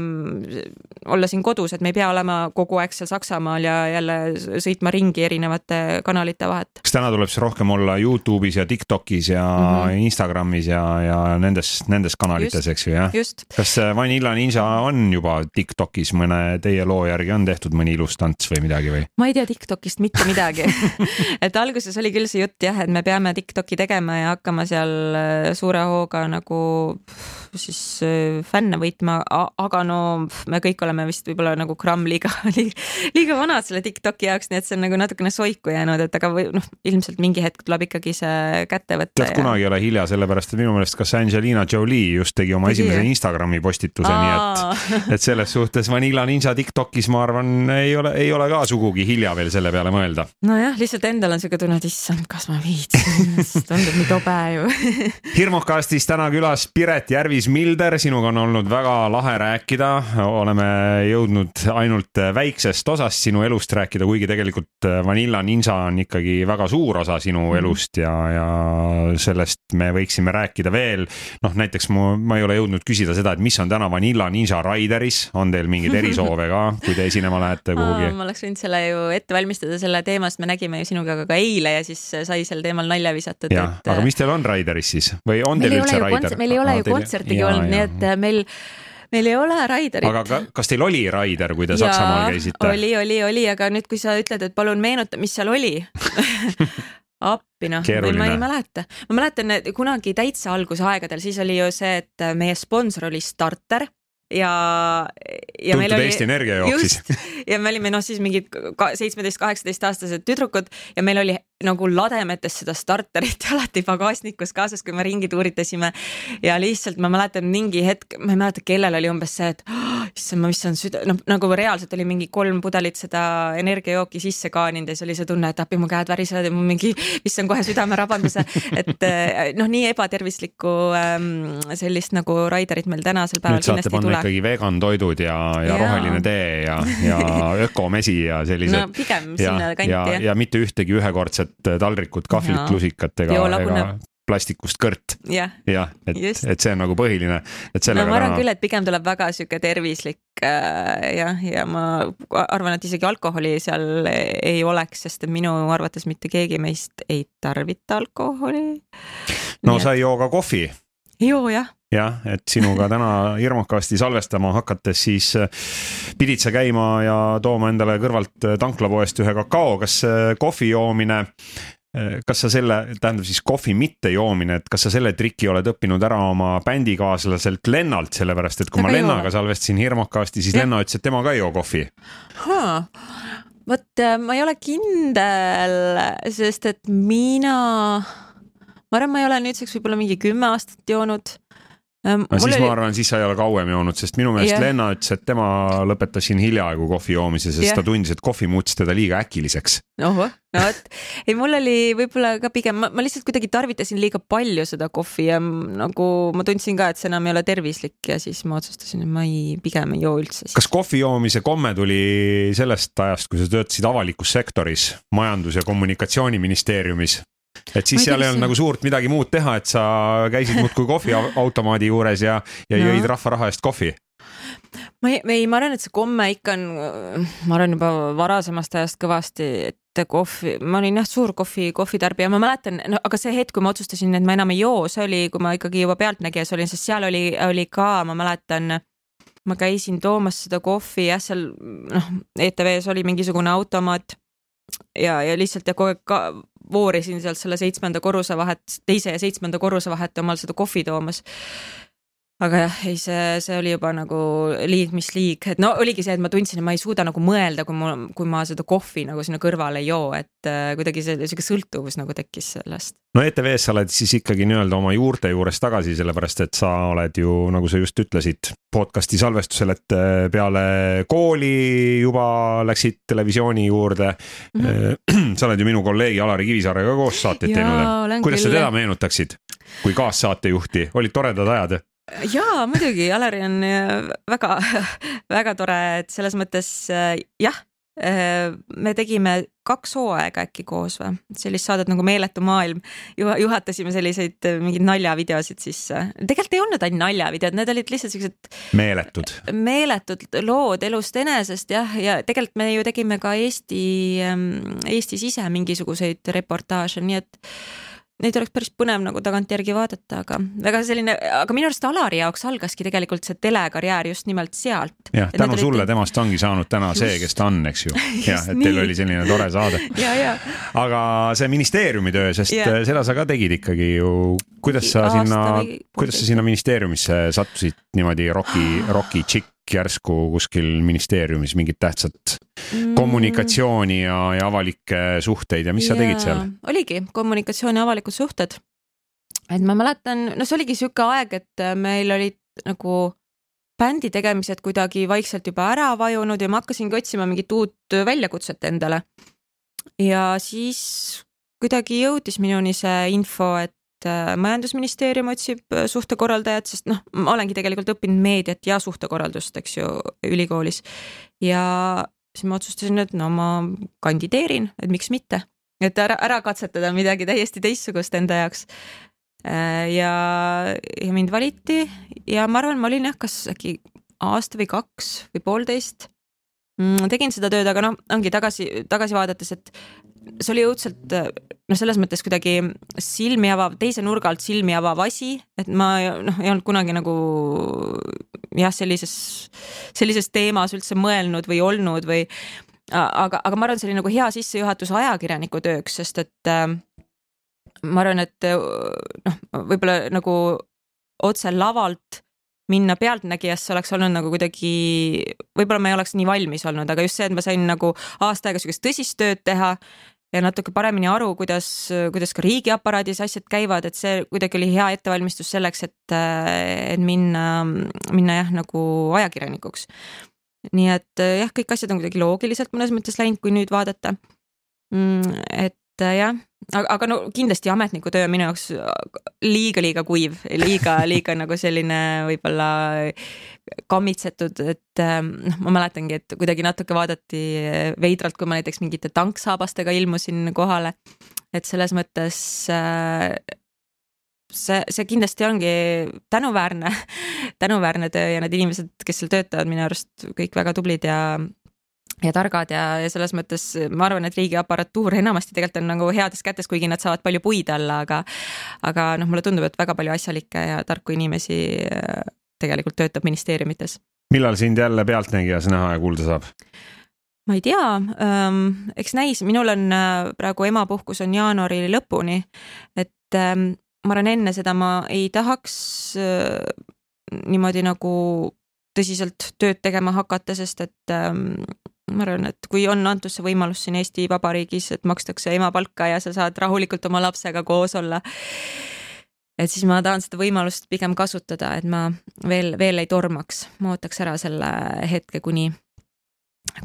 olla siin kodus, et me ei pea olema kogu aeg seal Saksamaal ja jälle sõitma ringi erinevate kanalite vahet. kas täna tuleb siis rohkem olla Youtube'is ja Tiktokis ja mm -hmm. Instagramis ja, ja nendes, nendes kanalites, eks ju, jah? kas äh, Vanilla Ninja on juba Tiktokis mõne teie loo järgi on tehtud mõni ilus tants või midagi või? ma ei tea Tiktokist mitte midagi [laughs] [laughs] et alguses oli küll see jutt jah, et me peame Tiktoki tegema ja hakkama seal äh, suure hooga nagu siis äh, fänne võitma, aga no me kõik oleme vist võib-olla nagu gramm liiga, [laughs] liiga vanad selle Tiktoki jaoks, nii et see on nagu natukene soiku jäänud, et aga või noh, ilmselt mingi hetk tuleb ikkagi see kätte võtta. tead ja..., kunagi ei ole hilja, sellepärast et minu meelest kas Angelina Jolie just tegi oma tegi, esimese Instagrami postituse, nii et, [laughs] et selles suhtes Vanilla Ninja Tiktokis, ma arvan, ei ole, ei ole ka sugugi hilja veel selle peale mõelda. nojah, lihtsalt endal on siuke tunne, et issand, kas ma viitsin, tundub nii tobe ju hirmukastis täna külas Piret Järvis-Milder, sinuga on olnud väga lahe rääkida, oleme jõudnud ainult väiksest osast sinu elust rääkida, kuigi tegelikult Vanilla Ninja on ikkagi väga suur osa sinu mhm. elust ja, ja sellest me võiksime rääkida veel. noh, näiteks mu, ma ei ole jõudnud küsida seda, et mis on täna Vanilla Ninja Raideris, on teil mingeid erisoove ka, kui te esinema lähete kuhugi? ma oleks võinud selle ju ette valmistada, selle teema, sest me nägime ju sinuga ka eile ja siis sai sel teemal nalja visatud. jah, aga mis teil on Raideris siis või on teil üldse Raider? meil ei ole ju kontsertigi olnud, nii et äh, meil meil ei ole Raiderit. aga ka, kas teil oli Raider, kui te ja, Saksamaal käisite? oli, oli, oli, aga nüüd, kui sa ütled, et palun meenuta, mis seal oli [laughs] appi noh, ma ei mäleta, ma mäletan kunagi täitsa algusaegadel, siis oli ju see, et meie sponsor oli Starter ja, ja Tuntud oli. Eesti Energia jooksis. ja me olime noh, siis mingid seitsmeteist, kaheksateist aastased tüdrukud ja meil oli nagu lademetes seda starterit [laughs] alati pagasnikus kaasas, kui me ringi tuuritasime. ja lihtsalt ma mäletan mingi hetk, ma ei mäleta, kellel oli umbes see, et oh, issand, ma vist on süda, noh nagu reaalselt oli mingi kolm pudelit seda energiajooki sisse kaaninud ja siis oli see tunne, et appi mu käed värisevad ja mul mingi, [laughs] vist on kohe südamerabanduse. et eh, noh, nii ebatervislikku ähm, sellist nagu Raiderit meil tänasel päeval kindlasti ei tule. ikkagi vegan toidud ja, ja, ja roheline tee ja, ja [laughs] ökomesi ja sellised. no pigem sinna kanti jah. ja mitte ühtegi ühekordset ilusat taldrikut kahvlit lusikat ega, ega plastikust kõrt. jah ja,, et, et see on nagu põhiline, et sellega no ma arvan täna... küll, et pigem tuleb väga sihuke tervislik äh, jah, ja ma arvan, et isegi alkoholi seal ei oleks, sest et minu arvates mitte keegi meist ei tarvita alkoholi. no Nii sa ei joo ka kohvi? ei joo jah jah, et sinuga täna hirmukasti salvestama hakates, siis äh, pidid sa käima ja tooma endale kõrvalt äh, tanklapoest ühe kakao, kas äh, kohvi joomine kas sa selle, tähendab siis kohvi mitte joomine, et kas sa selle triki oled õppinud ära oma bändikaaslaselt Lennalt, sellepärast et kui Aga ma Lennaga salvestasin Hirmukasti, siis ja. Lenna ütles, et tema ka ei joo kohvi. vot ma ei ole kindel, sest et mina, ma arvan, ma ei ole nüüdseks võib-olla mingi kümme aastat joonud no siis oli... ma arvan, siis sa ei ole kauem joonud, sest minu meelest yeah. Lenna ütles, et tema lõpetas siin hiljaaegu kohvi joomise, sest yeah. ta tundis, et kohvi muutis teda liiga äkiliseks. ohoh, no vot, ei mul oli võib-olla ka pigem, ma lihtsalt kuidagi tarvitasin liiga palju seda kohvi ja nagu ma tundsin ka, et see enam ei ole tervislik ja siis ma otsustasin, et ma ei, pigem ei joo üldse. kas kohvi joomise komme tuli sellest ajast, kui sa töötasid avalikus sektoris, majandus- ja kommunikatsiooniministeeriumis? Et siis seal ei olnud nagu suurt midagi muud teha, et sa käisid muudkui kohviautomaadi juures ja, ja no. jõid rahva raha eest kohvi. Ma ei, ei, ma arvan, et see komme ikka on, ma arvan juba varasemast ajast kõvasti, et kohvi, ma olin jah suur kohvi, kohvitarbija, ma mäletan, no aga see hetk, kui ma otsustasin, et ma enam ei joo, see oli, kui ma ikkagi juba pealtnägijas olin, sest seal oli, oli ka, ma mäletan, ma käisin toomas seda kohvi jah, seal noh, ETV-s oli mingisugune automaat ja, ja lihtsalt ja kogu aeg ka voorisin sealt selle seitsmenda korruse vahet, teise ja seitsmenda korruse vahet omal seda kohvi toomas. Aga jah, ei, see, see oli juba nagu liig, mis liig, et no oligi see, et ma tundsin, et ma ei suuda nagu mõelda, kui mul, kui ma seda kohvi nagu sinna kõrvale ei joo, et äh, kuidagi see sihuke sõltuvus nagu tekkis sellest. no ETV-s sa oled siis ikkagi nii-öelda oma juurte juures tagasi, sellepärast et sa oled ju, nagu sa just ütlesid, podcast'i salvestusel, et äh, peale kooli juba läksid televisiooni juurde mm. -hmm. [clears throat] sa oled ju minu kolleegi Alari Kivisaarega koos saateid teinud. kuidas sa teda meenutaksid kui kaassaatejuhti, olid toredad ajad? Jaa, muidugi, Alari on väga, [laughs] väga tore, et selles mõttes jah, me tegime kaks hooaega äkki koos või, sellist saadet nagu Meeletu maailm. juhatasime selliseid mingeid naljavideosid sisse, tegelikult ei olnud ainult naljavideod, need olid lihtsalt siuksed. meeletud. meeletud lood elust enesest jah, ja tegelikult me ju tegime ka Eesti, Eestis ise mingisuguseid reportaaže, nii et neid oleks päris põnev nagu tagantjärgi vaadata, aga väga selline, aga minu arust Alari jaoks algaski tegelikult see telekarjäär just nimelt sealt. jah, tänu sulle olid... temast ongi saanud täna just. see, kes ta on, eks ju. [laughs] jah, et teil oli selline tore saade. [laughs] aga see ministeeriumi töö, sest ja. seda sa ka tegid ikkagi ju, kuidas sa Aasta sinna, kuidas sa sinna ministeeriumisse sattusid niimoodi roki, roki tšikk järsku kuskil ministeeriumis mingit tähtsat mm. kommunikatsiooni ja, ja avalikke suhteid ja mis ja, sa tegid seal? oligi kommunikatsioon ja avalikud suhted. et ma mäletan, no see oligi sihuke aeg, et meil olid nagu bändi tegemised kuidagi vaikselt juba ära vajunud ja ma hakkasingi otsima mingit uut väljakutset endale. ja siis kuidagi jõudis minuni see info, et Äh, majandusministeerium otsib äh, suhtekorraldajat, sest noh, ma olengi tegelikult õppinud meediat ja suhtekorraldust, eks ju, ülikoolis. ja siis ma otsustasin, et no ma kandideerin, et miks mitte, et ära, ära katsetada midagi täiesti teistsugust enda jaoks. Äh, ja, ja mind valiti ja ma arvan, ma olin jah, kas äkki aasta või kaks või poolteist mm, tegin seda tööd, aga noh, ongi tagasi, tagasi vaadates, et see oli õudselt noh, selles mõttes kuidagi silmi avav, teise nurga alt silmi avav asi, et ma noh, ei olnud kunagi nagu jah, sellises, sellises teemas üldse mõelnud või olnud või aga, aga ma arvan, see oli nagu hea sissejuhatus ajakirjaniku tööks, sest et äh, ma arvan, et noh, võib-olla nagu otse lavalt minna pealtnägijasse oleks olnud nagu kuidagi, võib-olla ma ei oleks nii valmis olnud, aga just see, et ma sain nagu aasta aega sihukest tõsist tööd teha ja natuke paremini aru, kuidas, kuidas ka riigiaparaadis asjad käivad, et see kuidagi oli hea ettevalmistus selleks, et, et minna, minna jah, nagu ajakirjanikuks. nii et jah, kõik asjad on kuidagi loogiliselt mõnes mõttes läinud, kui nüüd vaadata. Mm, et jah, aga, aga no kindlasti ametnikutöö on minu jaoks liiga-liiga kuiv, liiga-liiga [laughs] nagu selline võib-olla kammitsetud, et noh, ma mäletangi, et kuidagi natuke vaadati veidralt, kui ma näiteks mingite tanksaabastega ilmusin kohale. et selles mõttes äh, see, see kindlasti ongi tänuväärne, [laughs] tänuväärne töö ja need inimesed, kes seal töötavad, minu arust kõik väga tublid ja ja targad ja, ja selles mõttes ma arvan, et riigi aparatuur enamasti tegelikult on nagu heades kätes, kuigi nad saavad palju puid alla, aga aga noh, mulle tundub, et väga palju asjalikke ja tarku inimesi äh, tegelikult töötab ministeeriumites. millal sind jälle Pealtnägijas näha ja kuulda saab? ma ei tea ähm,, eks näis, minul on äh, praegu emapuhkus on jaanuari lõpuni, et ähm, ma arvan, enne seda ma ei tahaks äh, niimoodi nagu tõsiselt tööd tegema hakata, sest et ähm, ma arvan, et kui on antud see võimalus siin Eesti Vabariigis, et makstakse emapalka ja sa saad rahulikult oma lapsega koos olla. et siis ma tahan seda võimalust pigem kasutada, et ma veel, veel ei tormaks, ma ootaks ära selle hetke, kuni,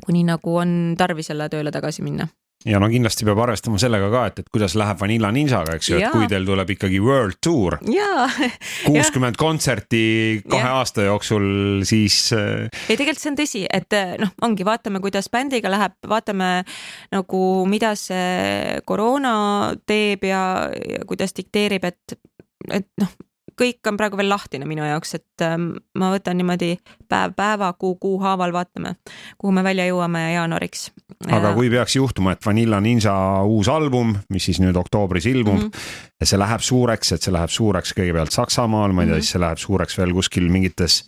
kuni nagu on tarvis jälle tööle tagasi minna ja no kindlasti peab arvestama sellega ka, et, et kuidas läheb Vanilla Ninjaga, eks ju, et kui teil tuleb ikkagi world tour. [laughs] kuuskümmend kontserti kahe ja. aasta jooksul, siis. Äh, ei, tegelikult see on tõsi, et äh, noh, ongi, vaatame, kuidas bändiga läheb, vaatame nagu, mida see koroona teeb ja, ja kuidas dikteerib, et, et noh kõik on praegu veel lahtine minu jaoks, et ähm, ma võtan niimoodi päev päeva, kuu kuu haaval vaatame, kuhu me välja jõuame jaanuariks. aga kui peaks juhtuma, et Vanilla Ninja uus album, mis siis nüüd oktoobris ilmub mm, -hmm. Ja see läheb suureks, et see läheb suureks kõigepealt Saksamaal, ma ei tea mm, -hmm. siis see läheb suureks veel kuskil mingites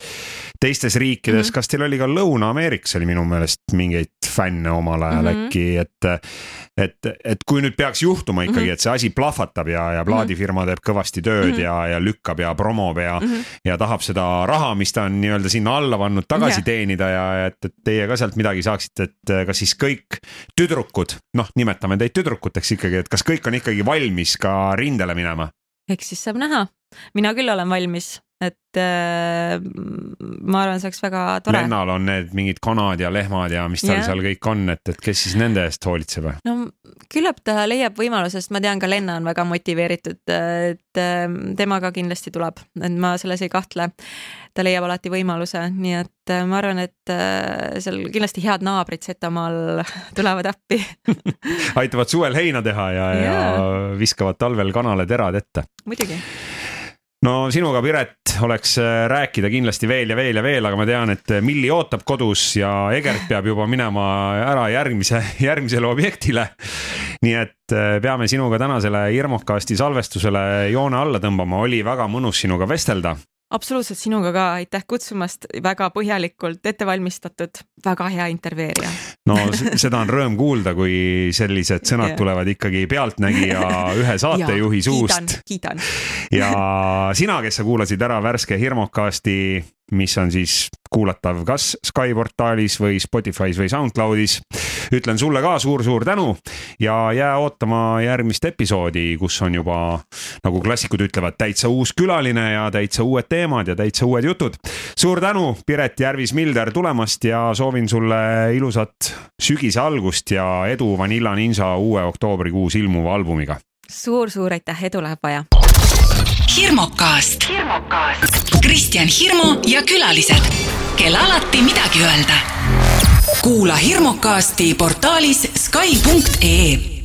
teistes riikides mm, -hmm. kas teil oli ka Lõuna-Ameerikas oli minu meelest mingeid fänne omal ajal mm -hmm. äkki, et et, et kui nüüd peaks juhtuma ikkagi mm, -hmm. et see asi plahvatab ja, ja plaadifirma teeb kõvasti tööd mm -hmm. ja, ja lükkab ja promob ja mm, -hmm. ja tahab seda raha, mis ta on nii-öelda sinna alla pannud, tagasi yeah. teenida ja et, et teie ka sealt midagi saaksite, et kas siis kõik tüdrukud, noh, nimetame teid tüdrukuteks ikkagi, et kas kõik on ikkagi valmis ka rindele minema? eks siis saab näha, mina küll olen valmis et äh, ma arvan, see oleks väga tore. Lennal on need mingid kanad ja lehmad ja mis tal yeah. seal kõik on, et, et kes siis nende eest hoolitseb? no küllap ta leiab võimaluse, sest ma tean ka Lenna on väga motiveeritud, et äh, temaga kindlasti tuleb, et ma selles ei kahtle. ta leiab alati võimaluse, nii et äh, ma arvan, et äh, seal kindlasti head naabrid Setomaal [laughs] tulevad appi [laughs] aitavad suvel heina teha ja yeah., ja viskavad talvel kanale terad ette. muidugi no sinuga, Piret, oleks äh, rääkida kindlasti veel ja veel ja veel, aga ma tean, et äh, Milli ootab kodus ja Egert peab juba minema ära järgmise, [laughs] järgmisele objektile. nii et äh, peame sinuga tänasele Irmokasti salvestusele joone alla tõmbama, oli väga mõnus sinuga vestelda absoluutselt sinuga ka, aitäh kutsumast, väga põhjalikult ette valmistatud, väga hea intervjueerija. no seda on rõõm kuulda, kui sellised sõnad tulevad ikkagi pealtnägija ühe [laughs] saatejuhi suust. kiidan, kiidan. ja sina, kes sa kuulasid ära värske Hirmukasti mis on siis kuulatav kas Sky portaalis või Spotify's või SoundCloudis. Ütlen sulle ka suur-suur tänu ja jää ootama järgmist episoodi, kus on juba nagu klassikud ütlevad, täitsa uus külaline ja täitsa uued teemad ja täitsa uued jutud. suur tänu, Piret Järvis-Milder tulemast ja soovin sulle ilusat sügise algust ja edu Vanilla Ninja uue oktoobrikuus ilmuva albumiga suur,. suur-suur aitäh, edu läheb vaja hirmukast. Kristjan Hirmu ja külalised, kel alati midagi öelda. Kuula hirmukasti portaalis Skype.ee